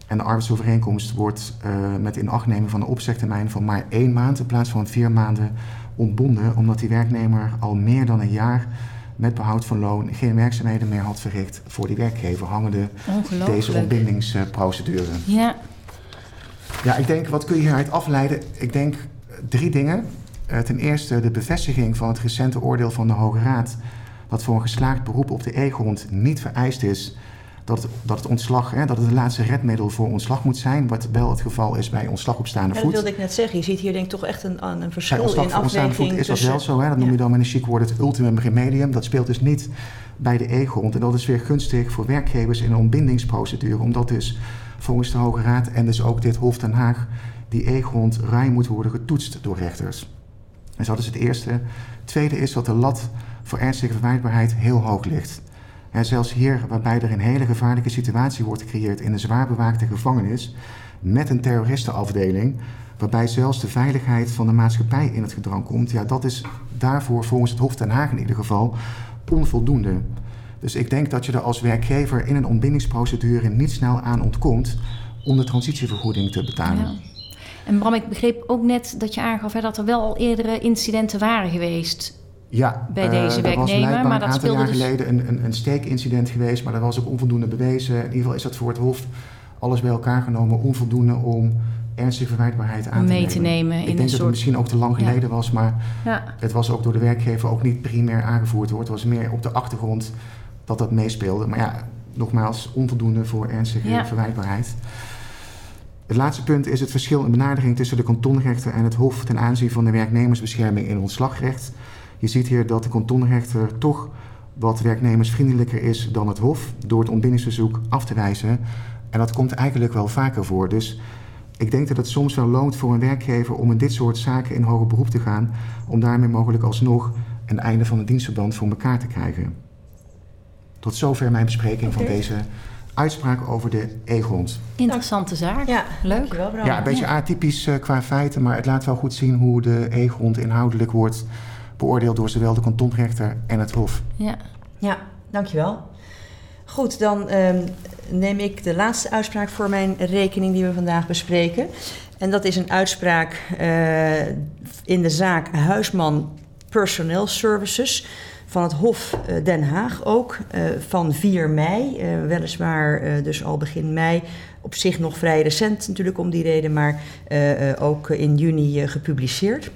En de arbeidsovereenkomst wordt uh, met inachtneming van de opzegtermijn van maar één maand in plaats van vier maanden ontbonden, omdat die werknemer al meer dan een jaar met behoud van loon geen werkzaamheden meer had verricht voor die werkgever, hangende deze ontbindingsprocedure. Ja. Ja, ik denk, wat kun je hieruit afleiden? Ik denk drie dingen. Uh, ten eerste de bevestiging van het recente oordeel van de Hoge Raad dat voor een geslaagd beroep op de E-grond niet vereist is dat het, dat het ontslag, hè, dat het het laatste redmiddel voor ontslag moet zijn, wat wel het geval is bij ontslag op staande voet. dat wilde ik net zeggen. Je ziet hier denk ik toch echt een, een verschil bij ontslag in afweging. Ontslag voet is dat wel zo, hè? dat noem je dan met een chic woord het ultimum remedium. Dat speelt dus niet bij de E-grond en dat is weer gunstig voor werkgevers in een ontbindingsprocedure, omdat dus volgens de Hoge Raad en dus ook dit Hof Den Haag die E-grond ruim moet worden getoetst door rechters. En dat is het eerste. Tweede is dat de lat voor ernstige verwijtbaarheid heel hoog ligt. En zelfs hier, waarbij er een hele gevaarlijke situatie wordt gecreëerd in een zwaar bewaakte gevangenis met een terroristenafdeling, waarbij zelfs de veiligheid van de maatschappij in het gedrang komt, ja, dat is daarvoor volgens het Hof Den Haag in ieder geval onvoldoende. Dus ik denk dat je er als werkgever in een ontbindingsprocedure niet snel aan ontkomt om de transitievergoeding te betalen. En Bram, ik begreep ook net dat je aangaf hè, dat er wel al eerdere incidenten waren geweest ja, bij deze uh, werknemer. maar dat een aantal jaar dus... geleden een, een, een steekincident geweest, maar dat was ook onvoldoende bewezen. In ieder geval is dat voor het Hof alles bij elkaar genomen onvoldoende om ernstige verwijtbaarheid aan om te mee nemen. te nemen. Ik in denk een dat soort... het misschien ook te lang geleden ja. was, maar ja. het was ook door de werkgever ook niet primair aangevoerd hoor. Het was meer op de achtergrond dat dat meespeelde. Maar ja, nogmaals, onvoldoende voor ernstige Ja. verwijtbaarheid. Het laatste punt is het verschil in benadering tussen de kantonrechter en het Hof ten aanzien van de werknemersbescherming in ontslagrecht. Je ziet hier dat de kantonrechter toch wat werknemersvriendelijker is dan het Hof door het ontbindingsverzoek af te wijzen. En dat komt eigenlijk wel vaker voor. Dus ik denk dat het soms wel loont voor een werkgever om in dit soort zaken in hoger beroep te gaan, om daarmee mogelijk alsnog een einde van het dienstverband voor elkaar te krijgen. Tot zover mijn bespreking van deze uitspraak over de E-grond. Interessante zaak. Ja, Leuk. dankjewel Bram. Ja, een beetje atypisch eh, qua feiten, maar het laat wel goed zien hoe de E-grond inhoudelijk wordt beoordeeld door zowel de kantonrechter en het Hof. Ja. Ja, dankjewel. Goed, dan ehm, neem ik de laatste uitspraak voor mijn rekening die we vandaag bespreken. En dat is een uitspraak eh, in de zaak Huisman Personnel Services van het Hof eh, Den Haag ook, eh, van 4 mei. Eh, weliswaar dus al begin mei, op zich nog vrij recent natuurlijk om die reden, maar ook in juni gepubliceerd.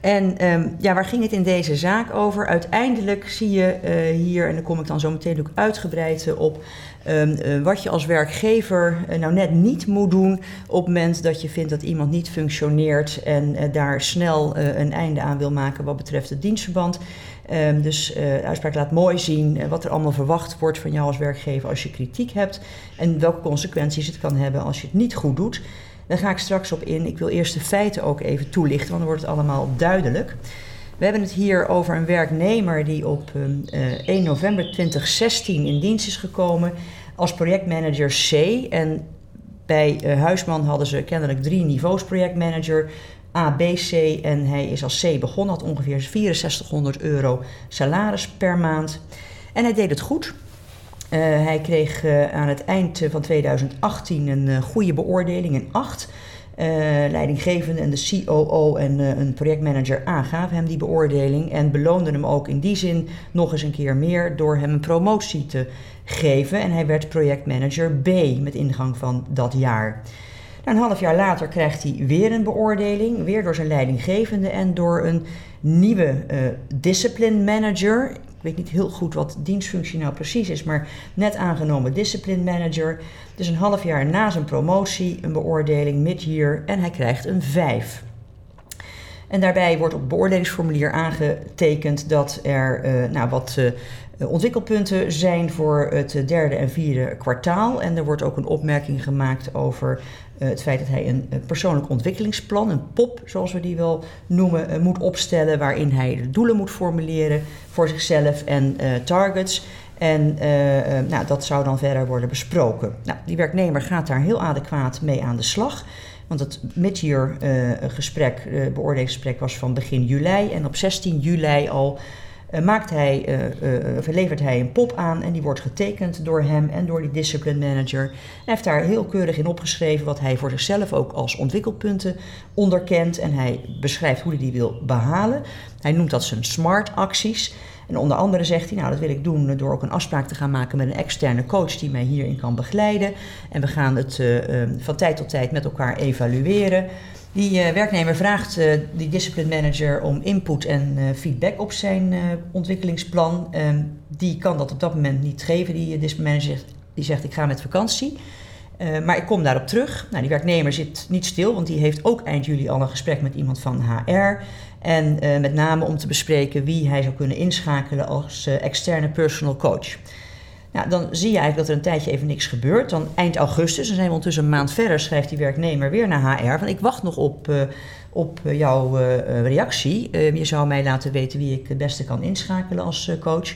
En ehm, ja, waar ging het in deze zaak over? Uiteindelijk zie je hier, en daar kom ik dan zo meteen ook uitgebreid op, ehm, eh, wat je als werkgever nou net niet moet doen op het moment dat je vindt dat iemand niet functioneert en daar snel een einde aan wil maken wat betreft het dienstverband. Ehm, dus eh, de uitspraak laat mooi zien eh, wat er allemaal verwacht wordt van jou als werkgever als je kritiek hebt en welke consequenties het kan hebben als je het niet goed doet. Daar ga ik straks op in. Ik wil eerst de feiten ook even toelichten, want dan wordt het allemaal duidelijk. We hebben het hier over een werknemer die op eh, 1 november 2016 in dienst is gekomen als projectmanager C. En bij eh, Huisman hadden ze kennelijk drie niveaus projectmanager. A, B, C en hij is als C begonnen, had ongeveer 6400 euro salaris per maand. En hij deed het goed. Uh, hij kreeg uh, aan het eind van 2018 een goede beoordeling, een 8. leidinggevende en de COO en een projectmanager A gaven hem die beoordeling en beloonden hem ook in die zin nog eens een keer meer door hem een promotie te geven. En hij werd projectmanager B met ingang van dat jaar. Een half jaar later krijgt hij weer een beoordeling, weer door zijn leidinggevende en door een nieuwe uh, discipline manager. Ik weet niet heel goed wat dienstfunctie nou precies is, maar net aangenomen discipline manager. Dus een half jaar na zijn promotie een beoordeling mid-year en hij krijgt een 5. En daarbij wordt op het beoordelingsformulier aangetekend dat er uh, nou, wat uh, ontwikkelpunten zijn voor het derde en vierde kwartaal. En er wordt ook een opmerking gemaakt over het feit dat hij een, persoonlijk ontwikkelingsplan, een POP zoals we die wel noemen, uh, moet opstellen. Waarin hij de doelen moet formuleren voor zichzelf en uh, targets. En nou, dat zou dan verder worden besproken. Nou, die werknemer gaat daar heel adequaat mee aan de slag. Want het mid-year gesprek, beoordelingsgesprek was van begin juli. En op 16 juli al uh, maakt hij, uh, uh, levert hij een pop aan en die wordt getekend door hem en door die discipline manager. Hij heeft daar heel keurig in opgeschreven wat hij voor zichzelf ook als ontwikkelpunten onderkent en hij beschrijft hoe hij die wil behalen. Hij noemt dat zijn smart acties. En onder andere zegt hij, nou dat wil ik doen door ook een afspraak te gaan maken met een externe coach die mij hierin kan begeleiden. En we gaan het van tijd tot tijd met elkaar evalueren. Die uh, werknemer vraagt uh, die discipline manager om input en uh, feedback op zijn ontwikkelingsplan. Ehm, die kan dat op dat moment niet geven. Die discipline manager die zegt ik ga met vakantie. maar ik kom daarop terug. Nou, die werknemer zit niet stil, want die heeft ook eind juli al een gesprek met iemand van HR. En met name om te bespreken wie hij zou kunnen inschakelen als externe personal coach. Nou, dan zie je eigenlijk dat er een tijdje even niks gebeurt. Dan eind augustus, dan zijn we ondertussen een maand verder, schrijft die werknemer weer naar HR. Van ik wacht nog op, uh, op eh, jouw uh, reactie. je zou mij laten weten wie ik het beste kan inschakelen als coach.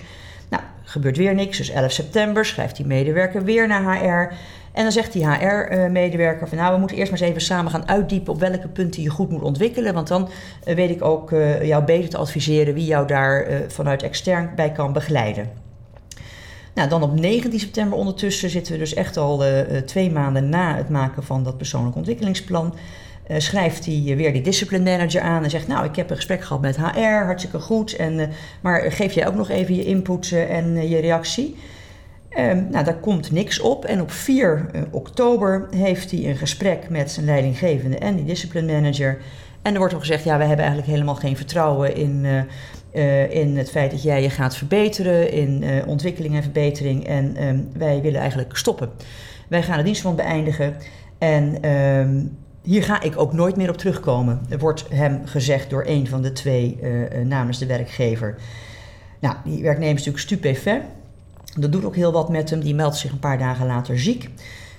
Nou, gebeurt weer niks. Dus 11 september schrijft die medewerker weer naar HR. En dan zegt die HR-medewerker van nou, we moeten eerst maar eens even samen gaan uitdiepen op welke punten je goed moet ontwikkelen. Want dan weet ik ook jou beter te adviseren wie jou daar vanuit extern bij kan begeleiden. Nou, dan op 19 september ondertussen zitten we dus echt al uh, twee maanden na het maken van dat persoonlijk ontwikkelingsplan. Uh, schrijft hij weer die discipline manager aan en zegt: Nou, ik heb een gesprek gehad met HR, hartstikke goed. En, maar geef jij ook nog even je input en je reactie? Um, nou, daar komt niks op. En op 4 oktober heeft hij een gesprek met zijn leidinggevende en die discipline manager. En er wordt ook gezegd: Ja, we hebben eigenlijk helemaal geen vertrouwen in uh, in het feit dat jij je gaat verbeteren, in uh, ontwikkeling en verbetering. En um, wij willen eigenlijk stoppen. Wij gaan de dienstverband beëindigen. En um, hier ga ik ook nooit meer op terugkomen. Er wordt hem gezegd door een van de twee namens de werkgever. Nou, die werknemer is natuurlijk stupefait. Dat doet ook heel wat met hem. Die meldt zich een paar dagen later ziek.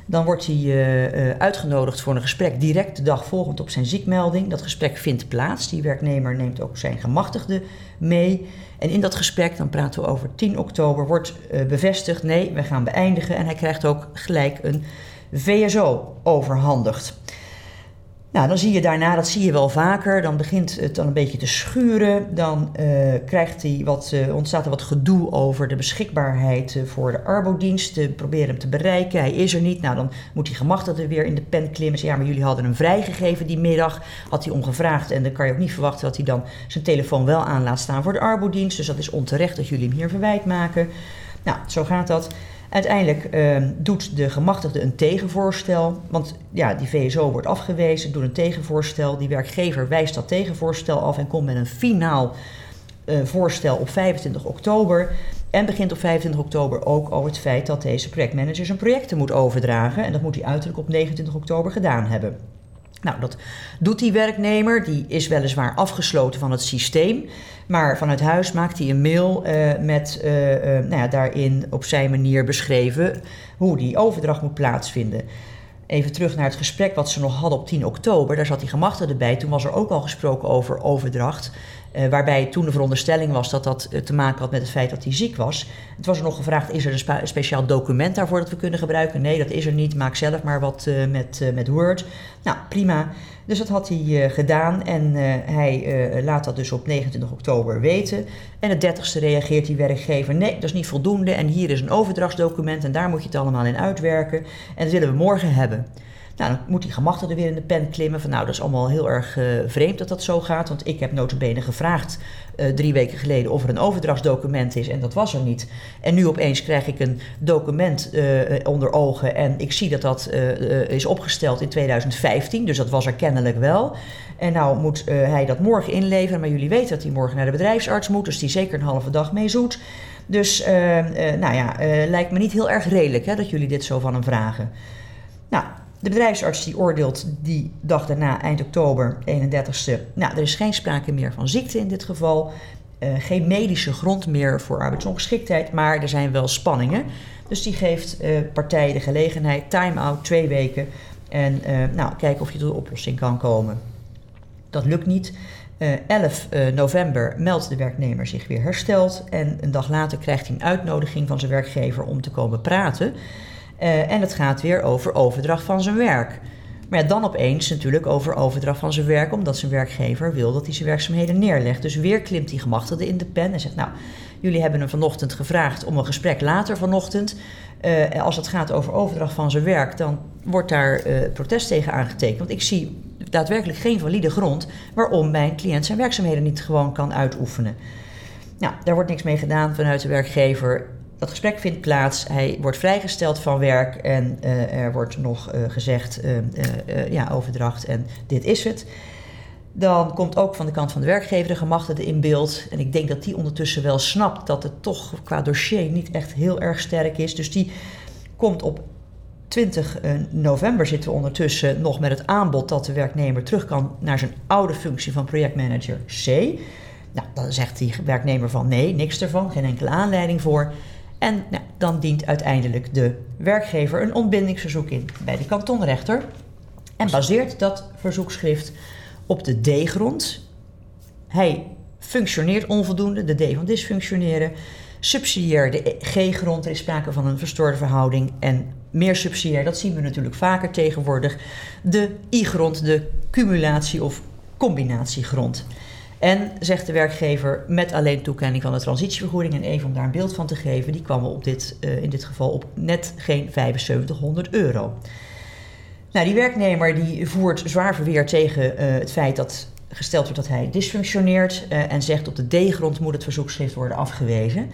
Dan wordt hij uh, uitgenodigd voor een gesprek direct de dag volgend op zijn ziekmelding. Dat gesprek vindt plaats. Die werknemer neemt ook zijn gemachtigde mee. En in dat gesprek, dan praten we over 10 oktober, wordt uh, bevestigd: nee, we gaan beëindigen. En hij krijgt ook gelijk een VSO overhandigd. Nou, dan zie je daarna, dat zie je wel vaker, dan begint het dan een beetje te schuren. Dan uh, krijgt hij wat, uh, ontstaat er wat gedoe over de beschikbaarheid uh, voor de arbodienst. proberen hem te bereiken, hij is er niet. Nou, dan moet die gemachtigde weer in de pen klimmen. Ja, maar jullie hadden hem vrijgegeven die middag, had hij ongevraagd. En dan kan je ook niet verwachten dat hij dan zijn telefoon wel aan laat staan voor de arbodienst. Dus dat is onterecht dat jullie hem hier verwijt maken. Nou, zo gaat dat. Uiteindelijk uh, doet de gemachtigde een tegenvoorstel, want ja, die VSO wordt afgewezen, doet een tegenvoorstel. Die werkgever wijst dat tegenvoorstel af en komt met een finaal uh, voorstel op 25 oktober. En begint op 25 oktober ook over het feit dat deze projectmanager zijn projecten moet overdragen. En dat moet hij uiterlijk op 29 oktober gedaan hebben. Nou, dat doet die werknemer. Die is weliswaar afgesloten van het systeem. Maar vanuit huis maakt hij een mail uh, met uh, uh, nou ja, daarin op zijn manier beschreven hoe die overdracht moet plaatsvinden. Even terug naar het gesprek wat ze nog hadden op 10 oktober. Daar zat die gemachtigde bij. Toen was er ook al gesproken over overdracht. Uh, waarbij toen de veronderstelling was dat dat te maken had met het feit dat hij ziek was. Het was er nog gevraagd: is er een, speciaal document daarvoor dat we kunnen gebruiken? Nee, dat is er niet. Maak zelf maar wat uh, met, met Word. Nou, prima. Dus dat had hij gedaan en hij laat dat dus op 29 oktober weten. En de 30ste reageert die werkgever: nee, dat is niet voldoende. En hier is een overdrachtsdocument en daar moet je het allemaal in uitwerken. En dat willen we morgen hebben. Nou, dan moet die gemachtigde weer in de pen klimmen. Van nou, dat is allemaal heel erg uh, vreemd dat dat zo gaat. Want ik heb notabene gevraagd uh, drie weken geleden of er een overdrachtsdocument is. En dat was er niet. En nu opeens krijg ik een document uh, onder ogen. En ik zie dat dat is opgesteld in 2015. Dus dat was er kennelijk wel. En nou moet hij dat morgen inleveren. Maar jullie weten dat hij morgen naar de bedrijfsarts moet. Dus die zeker een halve dag mee zoet. Dus nou ja, lijkt me niet heel erg redelijk hè, dat jullie dit zo van hem vragen. Nou, de bedrijfsarts die oordeelt die dag daarna, eind oktober, 31ste. Nou, er is geen sprake meer van ziekte in dit geval. Uh, geen medische grond meer voor arbeidsongeschiktheid, maar er zijn wel spanningen. Dus die geeft uh, partijen de gelegenheid, time-out, twee weken. En uh, nou, kijken of je tot een oplossing kan komen. Dat lukt niet. 11 november meldt de werknemer zich weer hersteld. En een dag later krijgt hij een uitnodiging van zijn werkgever om te komen praten. Uh, en het gaat weer over overdracht van zijn werk. Maar dan opeens natuurlijk over overdracht van zijn werk, omdat zijn werkgever wil dat hij zijn werkzaamheden neerlegt. Dus weer klimt die gemachtigde in de pen en zegt: Nou, jullie hebben hem vanochtend gevraagd om een gesprek later vanochtend. Uh, als het gaat over overdracht van zijn werk, dan wordt daar uh, protest tegen aangetekend. Want ik zie daadwerkelijk geen valide grond waarom mijn cliënt zijn werkzaamheden niet gewoon kan uitoefenen. Nou, daar wordt niks mee gedaan vanuit de werkgever. Dat gesprek vindt plaats, hij wordt vrijgesteld van werk en uh, er wordt nog uh, gezegd, uh, ja, overdracht en dit is het. Dan komt ook van de kant van de werkgever de gemachtigde in beeld. En ik denk dat die ondertussen wel snapt dat het toch qua dossier niet echt heel erg sterk is. Dus die komt op 20 november zitten we ondertussen nog met het aanbod dat de werknemer terug kan naar zijn oude functie van projectmanager C. Nou, dan zegt die werknemer van nee, niks ervan, geen enkele aanleiding voor. En nou, dan dient uiteindelijk de werkgever een ontbindingsverzoek in bij de kantonrechter. En baseert dat verzoekschrift op de D-grond. Hij functioneert onvoldoende, de D van dysfunctioneren. Subsidiair de G-grond, er is sprake van een verstoorde verhouding. En meer subsidiair, dat zien we natuurlijk vaker tegenwoordig. De I-grond, de cumulatie- of combinatiegrond. En zegt de werkgever met alleen toekenning van de transitievergoeding, en even om daar een beeld van te geven, die kwam op dit, uh, in dit geval op net geen 7500 euro. Nou, die werknemer die voert zwaar verweer tegen uh, het feit dat gesteld wordt dat hij dysfunctioneert uh, en zegt op de D-grond moet het verzoekschrift worden afgewezen.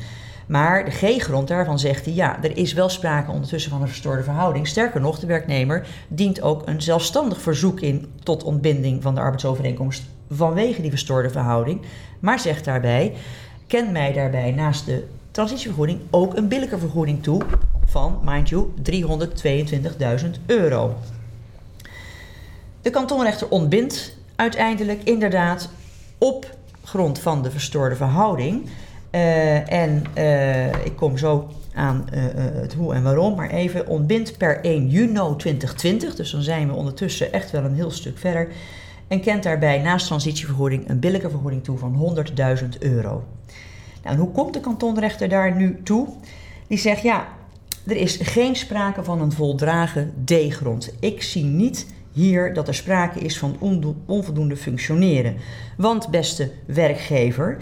Maar de G-grond daarvan zegt hij ja, er is wel sprake ondertussen van een verstoorde verhouding. Sterker nog, de werknemer dient ook een zelfstandig verzoek in tot ontbinding van de arbeidsovereenkomst vanwege die verstoorde verhouding. Maar zegt daarbij, ken mij daarbij naast de transitievergoeding ook een billijke vergoeding toe van, mind you, 322.000 euro. De kantonrechter ontbindt uiteindelijk inderdaad op grond van de verstoorde verhouding. Uh, en uh, ik kom zo aan uh, het hoe en waarom, maar even ontbindt per 1 juni 2020. Dus dan zijn we ondertussen echt wel een heel stuk verder en kent daarbij naast transitievergoeding een billijke vergoeding toe van 100.000 euro. Nou, en hoe komt de kantonrechter daar nu toe? Die zegt ja, er is geen sprake van een voldragen D-grond. Ik zie niet hier dat er sprake is van onvoldoende functioneren. Want beste werkgever,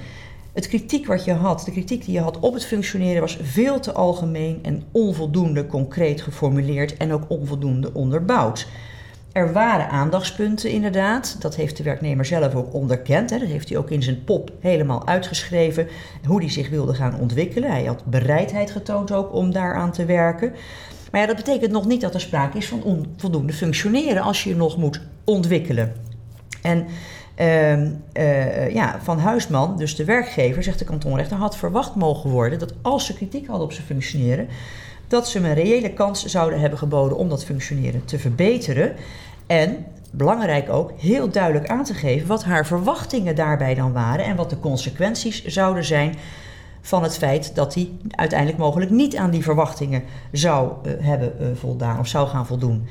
het kritiek wat je had, de kritiek die je had op het functioneren was veel te algemeen en onvoldoende concreet geformuleerd en ook onvoldoende onderbouwd. Er waren aandachtspunten inderdaad. Dat heeft de werknemer zelf ook onderkend. Hè. Dat heeft hij ook in zijn pop helemaal uitgeschreven. Hoe hij zich wilde gaan ontwikkelen. Hij had bereidheid getoond ook om daaraan te werken. Maar ja, dat betekent nog niet dat er sprake is van onvoldoende functioneren als je je nog moet ontwikkelen. En uh, uh, ja, Van Huisman, dus de werkgever, zegt de kantonrechter, had verwacht mogen worden dat als ze kritiek hadden op zijn functioneren, dat ze hem een reële kans zouden hebben geboden om dat functioneren te verbeteren. En belangrijk ook, heel duidelijk aan te geven wat haar verwachtingen daarbij dan waren en wat de consequenties zouden zijn van het feit dat hij uiteindelijk mogelijk niet aan die verwachtingen zou uh, hebben uh, voldaan of zou gaan voldoen.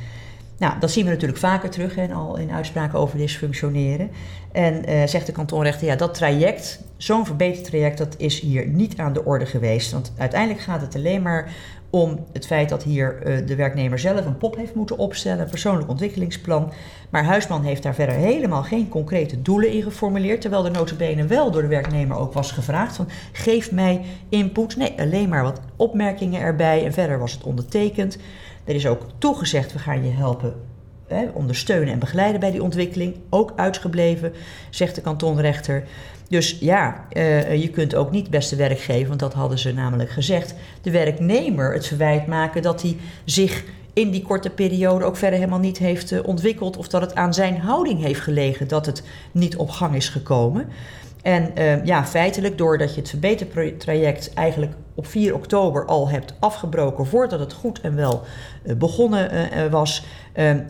Nou, dat zien we natuurlijk vaker terug en al in uitspraken over dysfunctioneren. En uh, zegt de kantonrechter, ja, dat traject, zo'n verbetertraject, dat is hier niet aan de orde geweest. Want uiteindelijk gaat het alleen maar om het feit dat hier uh, de werknemer zelf een pop heeft moeten opstellen, een persoonlijk ontwikkelingsplan. Maar Huisman heeft daar verder helemaal geen concrete doelen in geformuleerd, terwijl de notabene wel door de werknemer ook was gevraagd van geef mij input. Nee, alleen maar wat opmerkingen erbij en verder was het ondertekend. Er is ook toegezegd, we gaan je helpen ondersteunen en begeleiden bij die ontwikkeling. Ook uitgebleven, zegt de kantonrechter. Dus ja, uh, je kunt ook niet beste werkgever, want dat hadden ze namelijk gezegd, de werknemer het verwijt maken dat hij zich in die korte periode ook verder helemaal niet heeft uh, ontwikkeld of dat het aan zijn houding heeft gelegen dat het niet op gang is gekomen. En uh, ja, feitelijk, doordat je het verbetertraject eigenlijk op 4 oktober al hebt afgebroken voordat het goed en wel uh, begonnen uh, was,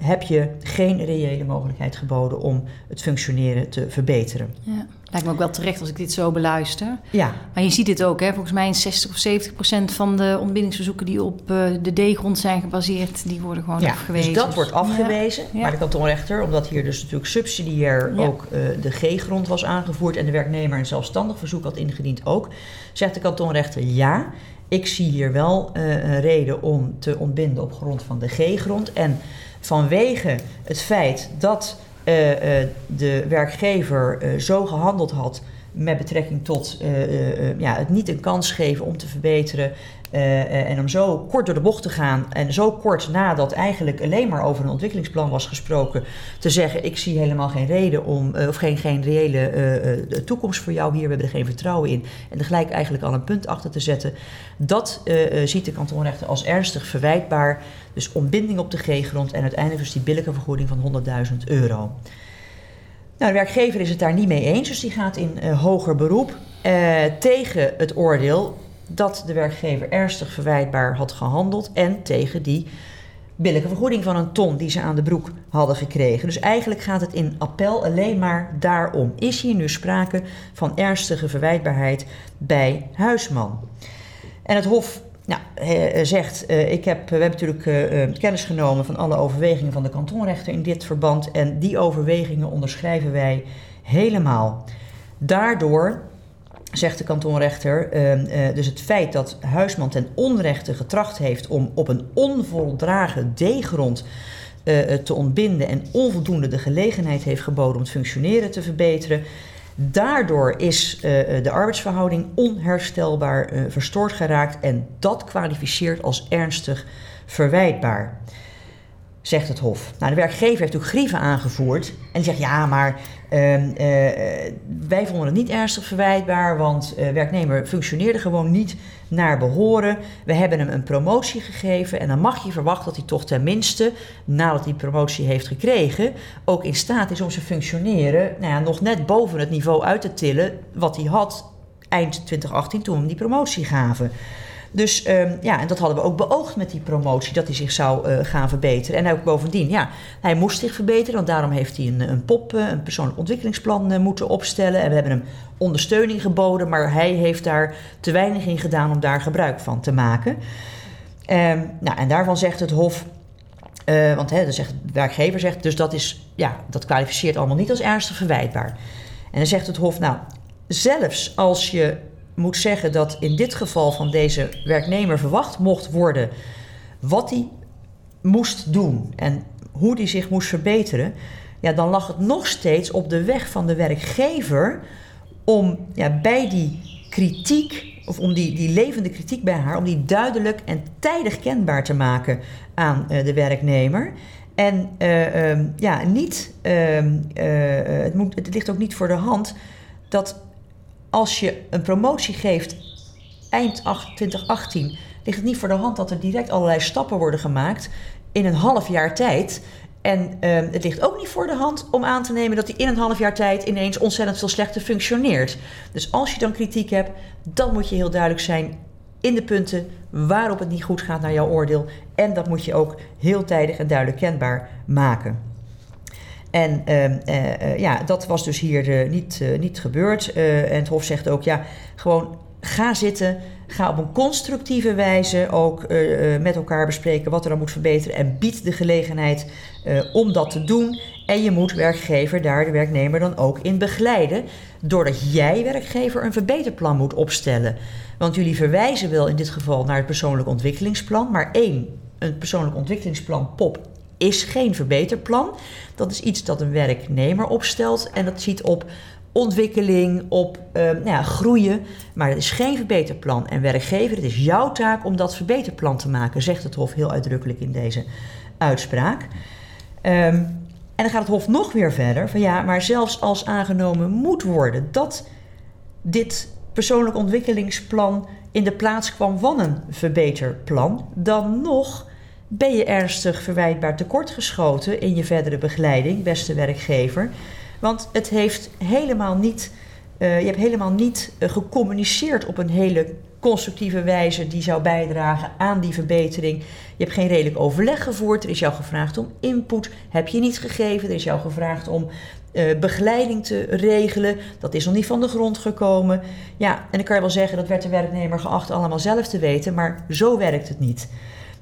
heb je geen reële mogelijkheid geboden om het functioneren te verbeteren. Ja. Lijkt me ook wel terecht als ik dit zo beluister. Ja. Maar je ziet dit ook, hè? volgens mij in 60 of 70 procent van de ontbindingsverzoeken die op uh, de D-grond zijn gebaseerd, die worden gewoon ja, afgewezen. Dus dat wordt afgewezen. Ja. Maar de kantonrechter, omdat hier dus natuurlijk subsidiair ja. ook uh, de G-grond was aangevoerd en de werknemer een zelfstandig verzoek had ingediend ook, zegt de kantonrechter ja. Ik zie hier wel uh, een reden om te ontbinden op grond van de G-grond. En vanwege het feit dat de werkgever uh, zo gehandeld had met betrekking tot ja, het niet een kans geven om te verbeteren. En om zo kort door de bocht te gaan en zo kort nadat eigenlijk alleen maar over een ontwikkelingsplan was gesproken, te zeggen: Ik zie helemaal geen reden om, of geen, geen reële toekomst voor jou hier, we hebben er geen vertrouwen in. En er gelijk eigenlijk al een punt achter te zetten. Dat ziet de kantonrechter als ernstig verwijtbaar. Dus ontbinding op de G-grond en uiteindelijk dus die billijke vergoeding van 100.000 euro. Nou, de werkgever is het daar niet mee eens, dus die gaat in uh, hoger beroep uh, tegen het oordeel dat de werkgever ernstig verwijtbaar had gehandeld en tegen die billijke vergoeding van een ton die ze aan de broek hadden gekregen. Dus eigenlijk gaat het in appel alleen maar daarom. Is hier nu sprake van ernstige verwijtbaarheid bij Huisman? En het Hof nou, hij zegt, uh, ik heb, we hebben natuurlijk kennis genomen van alle overwegingen van de kantonrechter in dit verband. En die overwegingen onderschrijven wij helemaal. Daardoor, zegt de kantonrechter, uh, dus het feit dat Huisman ten onrechte getracht heeft om op een onvoldragen D-grond te ontbinden en onvoldoende de gelegenheid heeft geboden om het functioneren te verbeteren. Daardoor is uh, de arbeidsverhouding onherstelbaar verstoord geraakt en dat kwalificeert als ernstig verwijtbaar, zegt het Hof. Nou, de werkgever heeft natuurlijk grieven aangevoerd en die zegt ja, maar uh, wij vonden het niet ernstig verwijtbaar, want werknemer functioneerde gewoon niet naar behoren. We hebben hem een promotie gegeven en dan mag je verwachten dat hij toch tenminste, nadat hij promotie heeft gekregen, ook in staat is om zijn functioneren nou ja, nog net boven het niveau uit te tillen wat hij had eind 2018 toen we hem die promotie gaven. Dus um, ja, en dat hadden we ook beoogd met die promotie, dat hij zich zou uh, gaan verbeteren. En ook bovendien, ja, hij moest zich verbeteren, want daarom heeft hij een, een POP, een persoonlijk ontwikkelingsplan uh, moeten opstellen. En we hebben hem ondersteuning geboden, maar hij heeft daar te weinig in gedaan om daar gebruik van te maken. Um, nou, en daarvan zegt het Hof. Want hè, zegt, de werkgever zegt, dus dat, is, ja, dat kwalificeert allemaal niet als ernstig verwijtbaar. En dan zegt het Hof, nou, zelfs als je moet zeggen dat in dit geval van deze werknemer verwacht mocht worden wat hij moest doen en hoe hij zich moest verbeteren, ja, dan lag het nog steeds op de weg van de werkgever om ja, bij die kritiek, of om die, die levende kritiek bij haar, om die duidelijk en tijdig kenbaar te maken aan uh, de werknemer. En uh, um, ja, niet, uh, het, moet, het ligt ook niet voor de hand dat als je een promotie geeft eind 2018, ligt het niet voor de hand dat er direct allerlei stappen worden gemaakt in een half jaar tijd. En uh, het ligt ook niet voor de hand om aan te nemen dat hij in een half jaar tijd ineens ontzettend veel slechter functioneert. Dus als je dan kritiek hebt, dan moet je heel duidelijk zijn in de punten waarop het niet goed gaat naar jouw oordeel. En dat moet je ook heel tijdig en duidelijk kenbaar maken. En uh, uh, ja, dat was dus hier uh, niet, niet gebeurd. en het Hof zegt ook, ja, gewoon ga zitten. Ga op een constructieve wijze ook met elkaar bespreken wat er dan moet verbeteren. En bied de gelegenheid om dat te doen. En je moet werkgever daar de werknemer dan ook in begeleiden. Doordat jij, werkgever, een verbeterplan moet opstellen. Want jullie verwijzen wel in dit geval naar het persoonlijk ontwikkelingsplan. Maar één, een persoonlijk ontwikkelingsplan POP is geen verbeterplan. Dat is iets dat een werknemer opstelt. En dat ziet op ontwikkeling, op uh, nou ja, groeien. Maar het is geen verbeterplan. En werkgever, het is jouw taak om dat verbeterplan te maken, zegt het Hof heel uitdrukkelijk in deze uitspraak. Um, en dan gaat het Hof nog weer verder van ja, maar zelfs als aangenomen moet worden dat dit persoonlijk ontwikkelingsplan in de plaats kwam van een verbeterplan, dan nog ben je ernstig verwijtbaar tekortgeschoten in je verdere begeleiding, beste werkgever. Want het heeft helemaal niet, uh, je hebt helemaal niet uh, gecommuniceerd op een hele constructieve wijze die zou bijdragen aan die verbetering. Je hebt geen redelijk overleg gevoerd. Er is jou gevraagd om input. Heb je niet gegeven. Er is jou gevraagd om uh, begeleiding te regelen. Dat is nog niet van de grond gekomen. Ja, en dan kan je wel zeggen dat werd de werknemer geacht allemaal zelf te weten. Maar zo werkt het niet.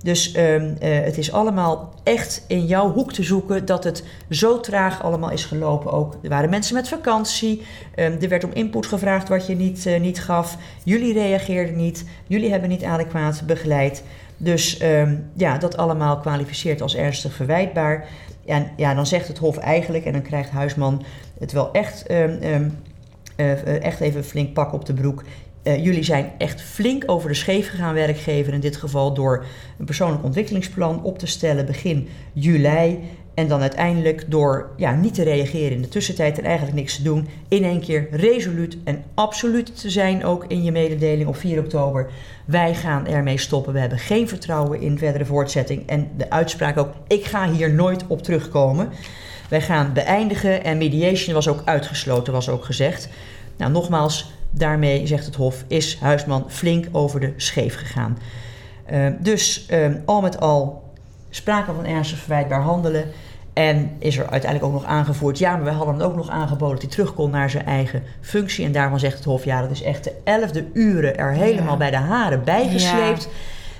Dus uh, uh, het is allemaal echt in jouw hoek te zoeken dat het zo traag allemaal is gelopen. Ook er waren mensen met vakantie. Um, er werd om input gevraagd wat je niet, uh, niet gaf. Jullie reageerden niet. Jullie hebben niet adequaat begeleid. Dus um, ja, dat allemaal kwalificeert als ernstig verwijtbaar. En ja, dan zegt het Hof eigenlijk, en dan krijgt Huisman het wel echt, um, echt even flink pak op de broek. Uh, jullie zijn echt flink over de scheef gegaan, werkgever in dit geval, door een persoonlijk ontwikkelingsplan op te stellen begin juli. En dan uiteindelijk door ja, niet te reageren in de tussentijd en eigenlijk niks te doen, in één keer resoluut en absoluut te zijn ook in je mededeling op 4 oktober. Wij gaan ermee stoppen. We hebben geen vertrouwen in verdere voortzetting. En de uitspraak ook, ik ga hier nooit op terugkomen. Wij gaan beëindigen en mediation was ook uitgesloten, was ook gezegd. Nou, nogmaals, daarmee, zegt het Hof, is Huisman flink over de scheef gegaan. Uh, dus uh, al met al sprake van ernstig verwijtbaar handelen. En is er uiteindelijk ook nog aangevoerd, ja, maar we hadden hem ook nog aangeboden dat hij terug kon naar zijn eigen functie. En daarvan zegt het Hof, ja, dat is echt de elfde uren er helemaal ja. bij de haren bijgesleept. Ja.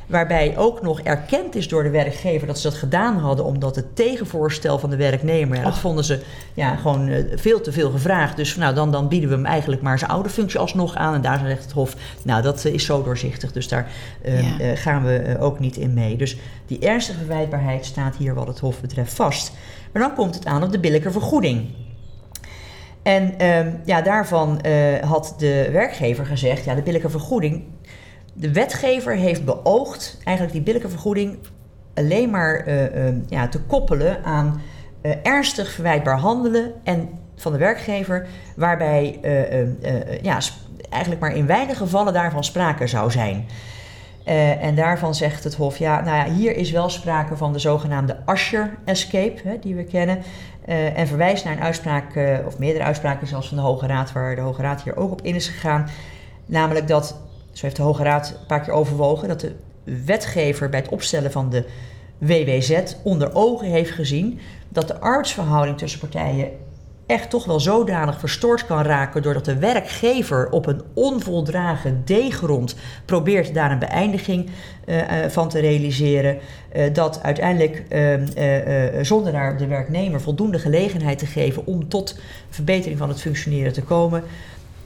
Waarbij ook nog erkend is door de werkgever dat ze dat gedaan hadden, omdat het tegenvoorstel van de werknemer, dat vonden ze ja, gewoon uh, veel te veel gevraagd. Dus nou, dan, dan bieden we hem eigenlijk maar zijn oude functie alsnog aan. En daar zegt het Hof, nou, dat uh, is zo doorzichtig, dus daar uh, ja. gaan we ook niet in mee. Dus die ernstige verwijtbaarheid staat hier wat het Hof betreft vast. Maar dan komt het aan op de billijke vergoeding. En um, ja, daarvan had de werkgever gezegd, ja, de billijke vergoeding de wetgever heeft beoogd eigenlijk die billijke vergoeding alleen maar uh, uh, ja, te koppelen aan uh, ernstig verwijtbaar handelen en van de werkgever, waarbij ja, eigenlijk maar in weinige gevallen daarvan sprake zou zijn. en daarvan zegt het Hof, ja, nou ja, hier is wel sprake van de zogenaamde Asher Escape, hè, die we kennen. en verwijst naar een uitspraak, of meerdere uitspraken zelfs van de Hoge Raad, waar de Hoge Raad hier ook op in is gegaan. Namelijk dat zo heeft de Hoge Raad een paar keer overwogen dat de wetgever bij het opstellen van de WWZ onder ogen heeft gezien dat de arbeidsverhouding tussen partijen echt toch wel zodanig verstoord kan raken doordat de werkgever op een onvoldragen D-grond probeert daar een beëindiging uh, uh, van te realiseren, uh, dat uiteindelijk ehm, zonder daar de werknemer voldoende gelegenheid te geven om tot verbetering van het functioneren te komen,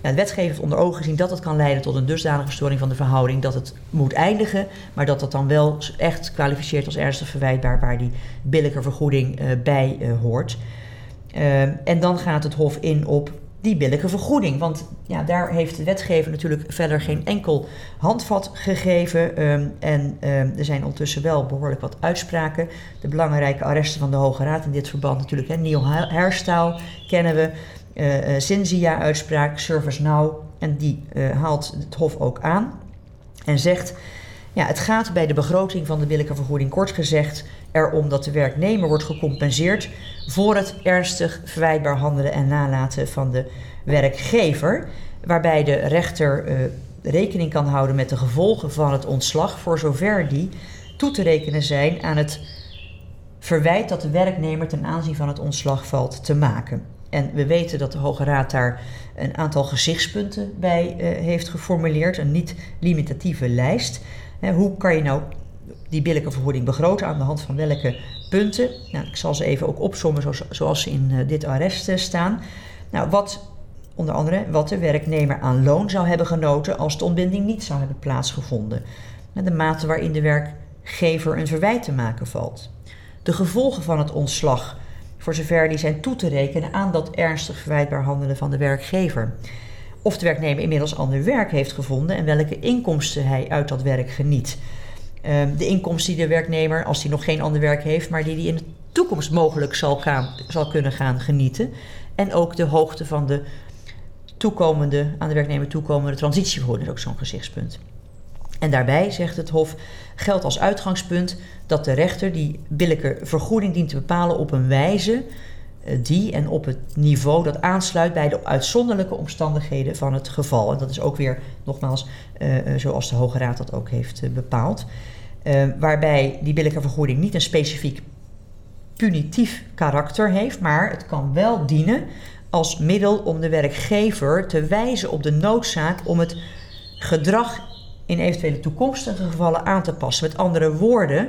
ja, de wetgever heeft onder ogen gezien dat het kan leiden tot een dusdanige verstoring van de verhouding dat het moet eindigen, maar dat dat dan wel echt kwalificeert als ernstig verwijtbaar waar die billijke vergoeding uh, bij uh, hoort. Uh, en dan gaat het Hof in op die billijke vergoeding. Want ja, daar heeft de wetgever natuurlijk verder geen enkel handvat gegeven. Um, en um, er zijn ondertussen wel behoorlijk wat uitspraken. De belangrijke arresten van de Hoge Raad in dit verband natuurlijk. Hè. Neil Hairstyle kennen we uh, Cinzia-uitspraak, ServiceNow. En die uh, haalt het Hof ook aan en zegt... Ja, het gaat bij de begroting van de billijke vergoeding kort gezegd erom dat de werknemer wordt gecompenseerd voor het ernstig verwijtbaar handelen en nalaten van de werkgever, waarbij de rechter uh, rekening kan houden met de gevolgen van het ontslag, voor zover die toe te rekenen zijn aan het verwijt dat de werknemer ten aanzien van het ontslag valt te maken. En we weten dat de Hoge Raad daar een aantal gezichtspunten bij heeft geformuleerd, een niet-limitatieve lijst. hoe kan je nou die billijke vergoeding begroten aan de hand van welke punten? Nou, ik zal ze even ook opzommen zoals, zoals ze in dit arrest staan. Nou, wat onder andere wat de werknemer aan loon zou hebben genoten als de ontbinding niet zou hebben plaatsgevonden. De mate waarin de werkgever een verwijt te maken valt. De gevolgen van het ontslag, voor zover die zijn toe te rekenen aan dat ernstig verwijtbaar handelen van de werkgever. Of de werknemer inmiddels ander werk heeft gevonden en welke inkomsten hij uit dat werk geniet. Ehm, de inkomsten die de werknemer, als hij nog geen ander werk heeft, maar die hij in de toekomst mogelijk zal, gaan, zal kunnen gaan genieten. En ook de hoogte van de toekomende, aan de werknemer toekomende transitievergoeding is ook zo'n gezichtspunt. En daarbij, zegt het Hof, geldt als uitgangspunt dat de rechter die billijke vergoeding dient te bepalen op een wijze eh, die en op het niveau dat aansluit bij de uitzonderlijke omstandigheden van het geval. En dat is ook weer, nogmaals, uh, zoals de Hoge Raad dat ook heeft bepaald. Uh, waarbij die billijke vergoeding niet een specifiek punitief karakter heeft, maar het kan wel dienen als middel om de werkgever te wijzen op de noodzaak om het gedrag in eventuele toekomstige gevallen aan te passen. Met andere woorden,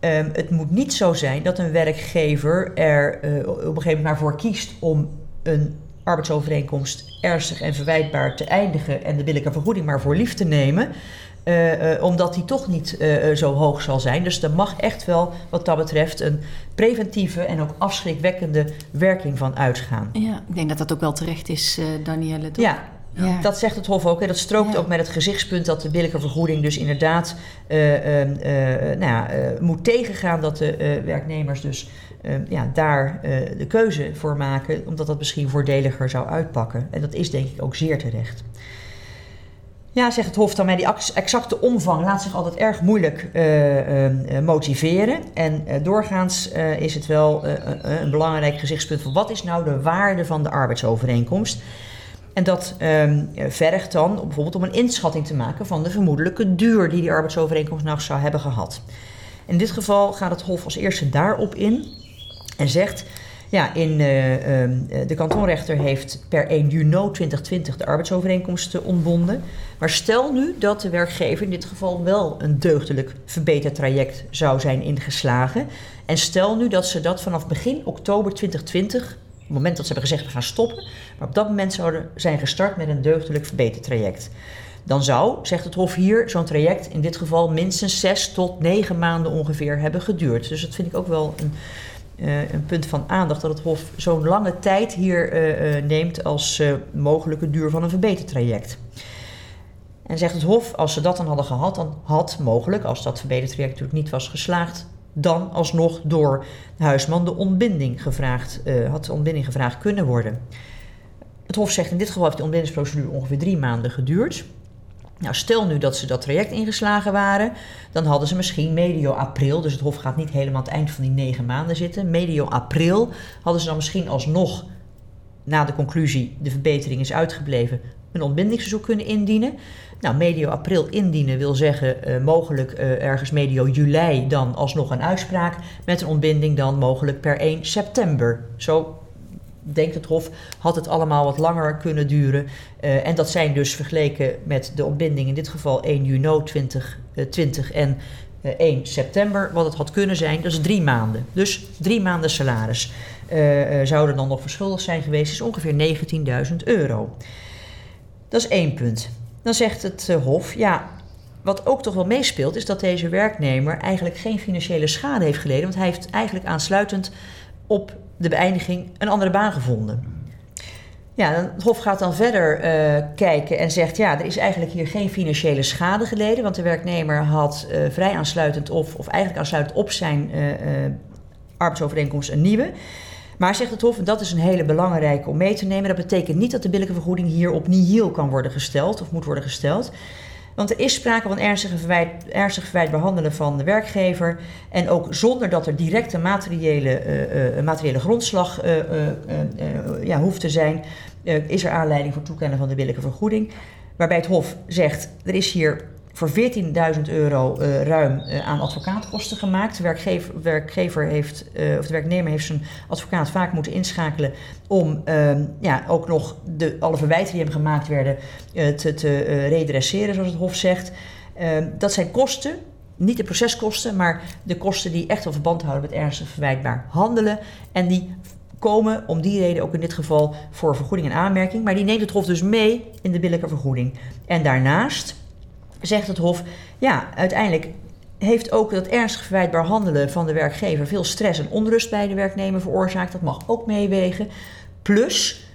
um, het moet niet zo zijn dat een werkgever er uh, op een gegeven moment maar voor kiest om een arbeidsovereenkomst ernstig en verwijtbaar te eindigen en de billijke vergoeding maar voor lief te nemen. Uh, uh, omdat die toch niet uh, zo hoog zal zijn. Dus er mag echt wel, wat dat betreft, een preventieve en ook afschrikwekkende werking van uitgaan. Ja, ik denk dat dat ook wel terecht is, Danielle. Toch? Ja, ja. Dat zegt het Hof ook. Hè. Dat strookt ja. ook met het gezichtspunt dat de billijke vergoeding dus inderdaad uh, uh, nou ja, moet tegengaan dat de werknemers dus ja, daar de keuze voor maken, omdat dat misschien voordeliger zou uitpakken. En dat is denk ik ook zeer terecht. Ja, zegt het Hof dan, maar die exacte omvang laat zich altijd erg moeilijk uh, uh, motiveren. En uh, doorgaans is het wel een belangrijk gezichtspunt van wat is nou de waarde van de arbeidsovereenkomst. En dat um, vergt dan bijvoorbeeld om een inschatting te maken van de vermoedelijke duur die die arbeidsovereenkomst nog zou hebben gehad. In dit geval gaat het Hof als eerste daarop in en zegt ja, in, uh, de kantonrechter heeft per 1 juni 2020 de arbeidsovereenkomsten ontbonden. Maar stel nu dat de werkgever in dit geval wel een deugdelijk verbetertraject zou zijn ingeslagen. En stel nu dat ze dat vanaf begin oktober 2020, op het moment dat ze hebben gezegd we gaan stoppen, maar op dat moment zouden zijn gestart met een deugdelijk verbetertraject. Dan zou, zegt het Hof hier, zo'n traject in dit geval minstens zes tot negen maanden ongeveer hebben geduurd. Dus dat vind ik ook wel een uh, een punt van aandacht dat het Hof zo'n lange tijd hier uh, uh, neemt als mogelijke duur van een verbetertraject. En zegt het Hof, als ze dat dan hadden gehad, dan had mogelijk, als dat verbetertraject natuurlijk niet was geslaagd, dan alsnog door Huisman de ontbinding gevraagd, had de ontbinding gevraagd kunnen worden. Het Hof zegt in dit geval heeft de ontbindingsprocedure ongeveer drie maanden geduurd. Nou, stel nu dat ze dat traject ingeslagen waren, dan hadden ze misschien medio april, dus het Hof gaat niet helemaal aan het eind van die negen maanden zitten, medio april hadden ze dan misschien alsnog, na de conclusie de verbetering is uitgebleven, een ontbindingsverzoek kunnen indienen. Nou, medio april indienen wil zeggen uh, mogelijk uh, ergens medio juli dan alsnog een uitspraak met een ontbinding dan mogelijk per 1 september. Zo denkt het Hof, had het allemaal wat langer kunnen duren. Uh, en dat zijn dus vergeleken met de ontbinding in dit geval 1 juni 2020 uh, en uh, eh, 1 september, wat het had kunnen zijn, dat is drie maanden. Dus drie maanden salaris eh, zouden dan nog verschuldigd zijn geweest, is ongeveer 19.000 euro. Dat is één punt. Dan zegt het Hof, ja, wat ook toch wel meespeelt, is dat deze werknemer eigenlijk geen financiële schade heeft geleden. Want hij heeft eigenlijk aansluitend op de beëindiging een andere baan gevonden. Ja, het Hof gaat dan verder uh, kijken en zegt: ja, er is eigenlijk hier geen financiële schade geleden, want de werknemer had uh, vrij aansluitend of, of eigenlijk aansluitend op zijn uh, arbeidsovereenkomst een nieuwe. Maar zegt het Hof, en dat is een hele belangrijke om mee te nemen, dat betekent niet dat de billijke vergoeding hier op nihil kan worden gesteld of moet worden gesteld. Want er is sprake van ernstige verwijt, ernstig verwijt behandelen van de werkgever. En ook zonder dat er directe materiële, uh, uh, materiële grondslag uh, ja, hoeft te zijn, is er aanleiding voor toekennen van de billijke vergoeding. Waarbij het Hof zegt, er is hier voor 14.000 euro uh, ruim uh, aan advocaatkosten gemaakt. De werkgever, werkgever heeft, uh, of de werknemer heeft zijn advocaat vaak moeten inschakelen om ehm, ja, ook nog de, alle verwijten die hem gemaakt werden te, te redresseren, zoals het Hof zegt. Ehm, dat zijn kosten, niet de proceskosten, maar de kosten die echt wel verband houden met ernstig verwijtbaar handelen. En die komen om die reden ook in dit geval voor vergoeding en aanmerking. Maar die neemt het Hof dus mee in de billijke vergoeding. En daarnaast zegt het Hof, ja, uiteindelijk heeft ook dat ernstig verwijtbaar handelen van de werkgever veel stress en onrust bij de werknemer veroorzaakt. Dat mag ook meewegen. Plus,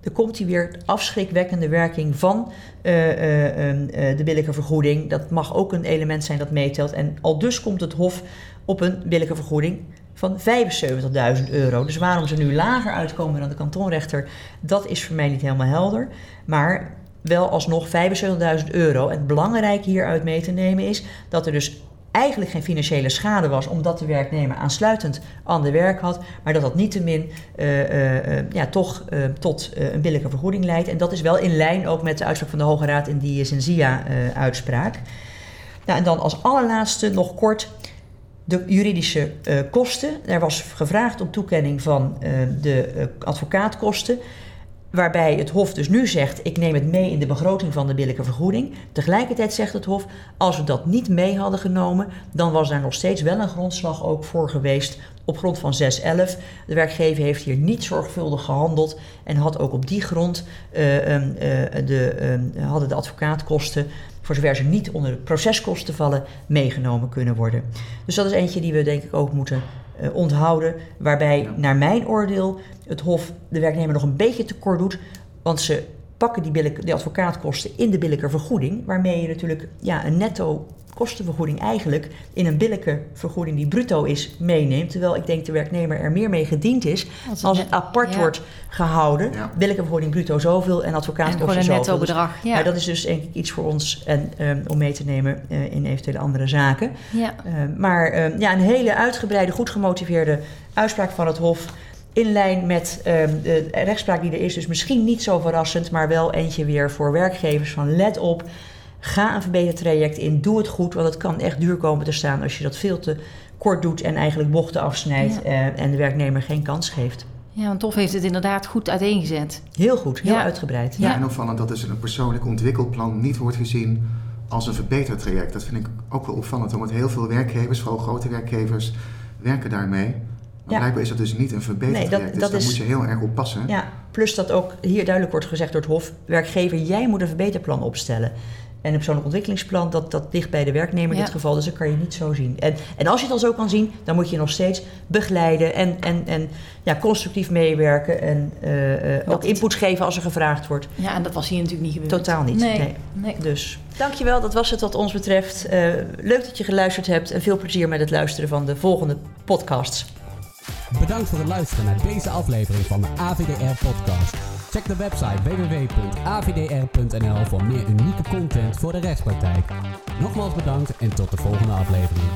er komt hier weer afschrikwekkende werking van uh, uh, uh, de billijke vergoeding. Dat mag ook een element zijn dat meetelt. En al dus komt het Hof op een billijke vergoeding van 75.000 euro. Dus waarom ze nu lager uitkomen dan de kantonrechter, dat is voor mij niet helemaal helder. Maar wel alsnog 75.000 euro. En het belangrijke hieruit mee te nemen is dat er dus eigenlijk geen financiële schade was, omdat de werknemer aansluitend ander werk had, maar dat dat niettemin uh, uh, ja, toch tot een billijke vergoeding leidt. En dat is wel in lijn ook met de uitspraak van de Hoge Raad in die Senzia-uitspraak. Nou, en dan als allerlaatste nog kort de juridische kosten. Er was gevraagd om toekenning van de advocaatkosten. Waarbij het Hof dus nu zegt: ik neem het mee in de begroting van de billijke vergoeding. Tegelijkertijd zegt het Hof: als we dat niet mee hadden genomen, dan was daar nog steeds wel een grondslag ook voor geweest op grond van 611. De werkgever heeft hier niet zorgvuldig gehandeld en had ook op die grond uh, uh, de, uh, hadden de advocaatkosten, voor zover ze niet onder de proceskosten vallen, meegenomen kunnen worden. Dus dat is eentje die we denk ik ook moeten uh, onthouden. Waarbij, naar mijn oordeel, het Hof de werknemer nog een beetje tekort doet. Want ze pakken die, advocaatkosten in de billijke vergoeding. Waarmee je natuurlijk ja, een netto kostenvergoeding eigenlijk in een billijke vergoeding die bruto is meeneemt. Terwijl ik denk de werknemer er meer mee gediend is als, als het apart wordt gehouden. Ja. Billijke vergoeding bruto zoveel en advocaatkosten zoveel. een netto bedrag. Ja. Maar dat is dus denk ik iets voor ons en, um, om mee te nemen uh, in eventuele andere zaken. Ja. Uh, maar um, ja, een hele uitgebreide, goed gemotiveerde uitspraak van het Hof in lijn met um, de rechtspraak die er is. Dus misschien niet zo verrassend, maar wel eentje weer voor werkgevers van let op. Ga een verbetertraject in, doe het goed, want het kan echt duur komen te staan als je dat veel te kort doet en eigenlijk bochten afsnijdt ja. uh, en de werknemer geen kans geeft. Ja, want Tof heeft het inderdaad goed uiteengezet. Heel goed, heel ja. uitgebreid. Ja, en opvallend dat dus een persoonlijk ontwikkelplan niet wordt gezien als een verbetertraject. Dat vind ik ook wel opvallend, omdat heel veel werkgevers, vooral grote werkgevers, werken daarmee. Maar ja. blijkbaar is dat dus niet een verbetertraject, nee, dat, dus dat daar is, moet je heel erg op passen. Ja, plus dat ook hier duidelijk wordt gezegd door het Hof... werkgever, jij moet een verbeterplan opstellen. En een persoonlijk ontwikkelingsplan, dat, dat ligt bij de werknemer in dit geval. Dus dat kan je niet zo zien. En, en als je het al zo kan zien, dan moet je nog steeds begeleiden en, en, en ja, constructief meewerken. En uh, uh, ook input geven als er gevraagd wordt. Ja, en dat was hier natuurlijk niet gebeurd. Totaal niet. Nee. nee. nee. Dus dankjewel, dat was het wat ons betreft. Uh, leuk dat je geluisterd hebt en veel plezier met het luisteren van de volgende podcasts. Bedankt voor het luisteren naar deze aflevering van de AVDR-podcast. Check de website www.avdr.nl voor meer unieke content voor de rechtspraktijk. Nogmaals bedankt en tot de volgende aflevering.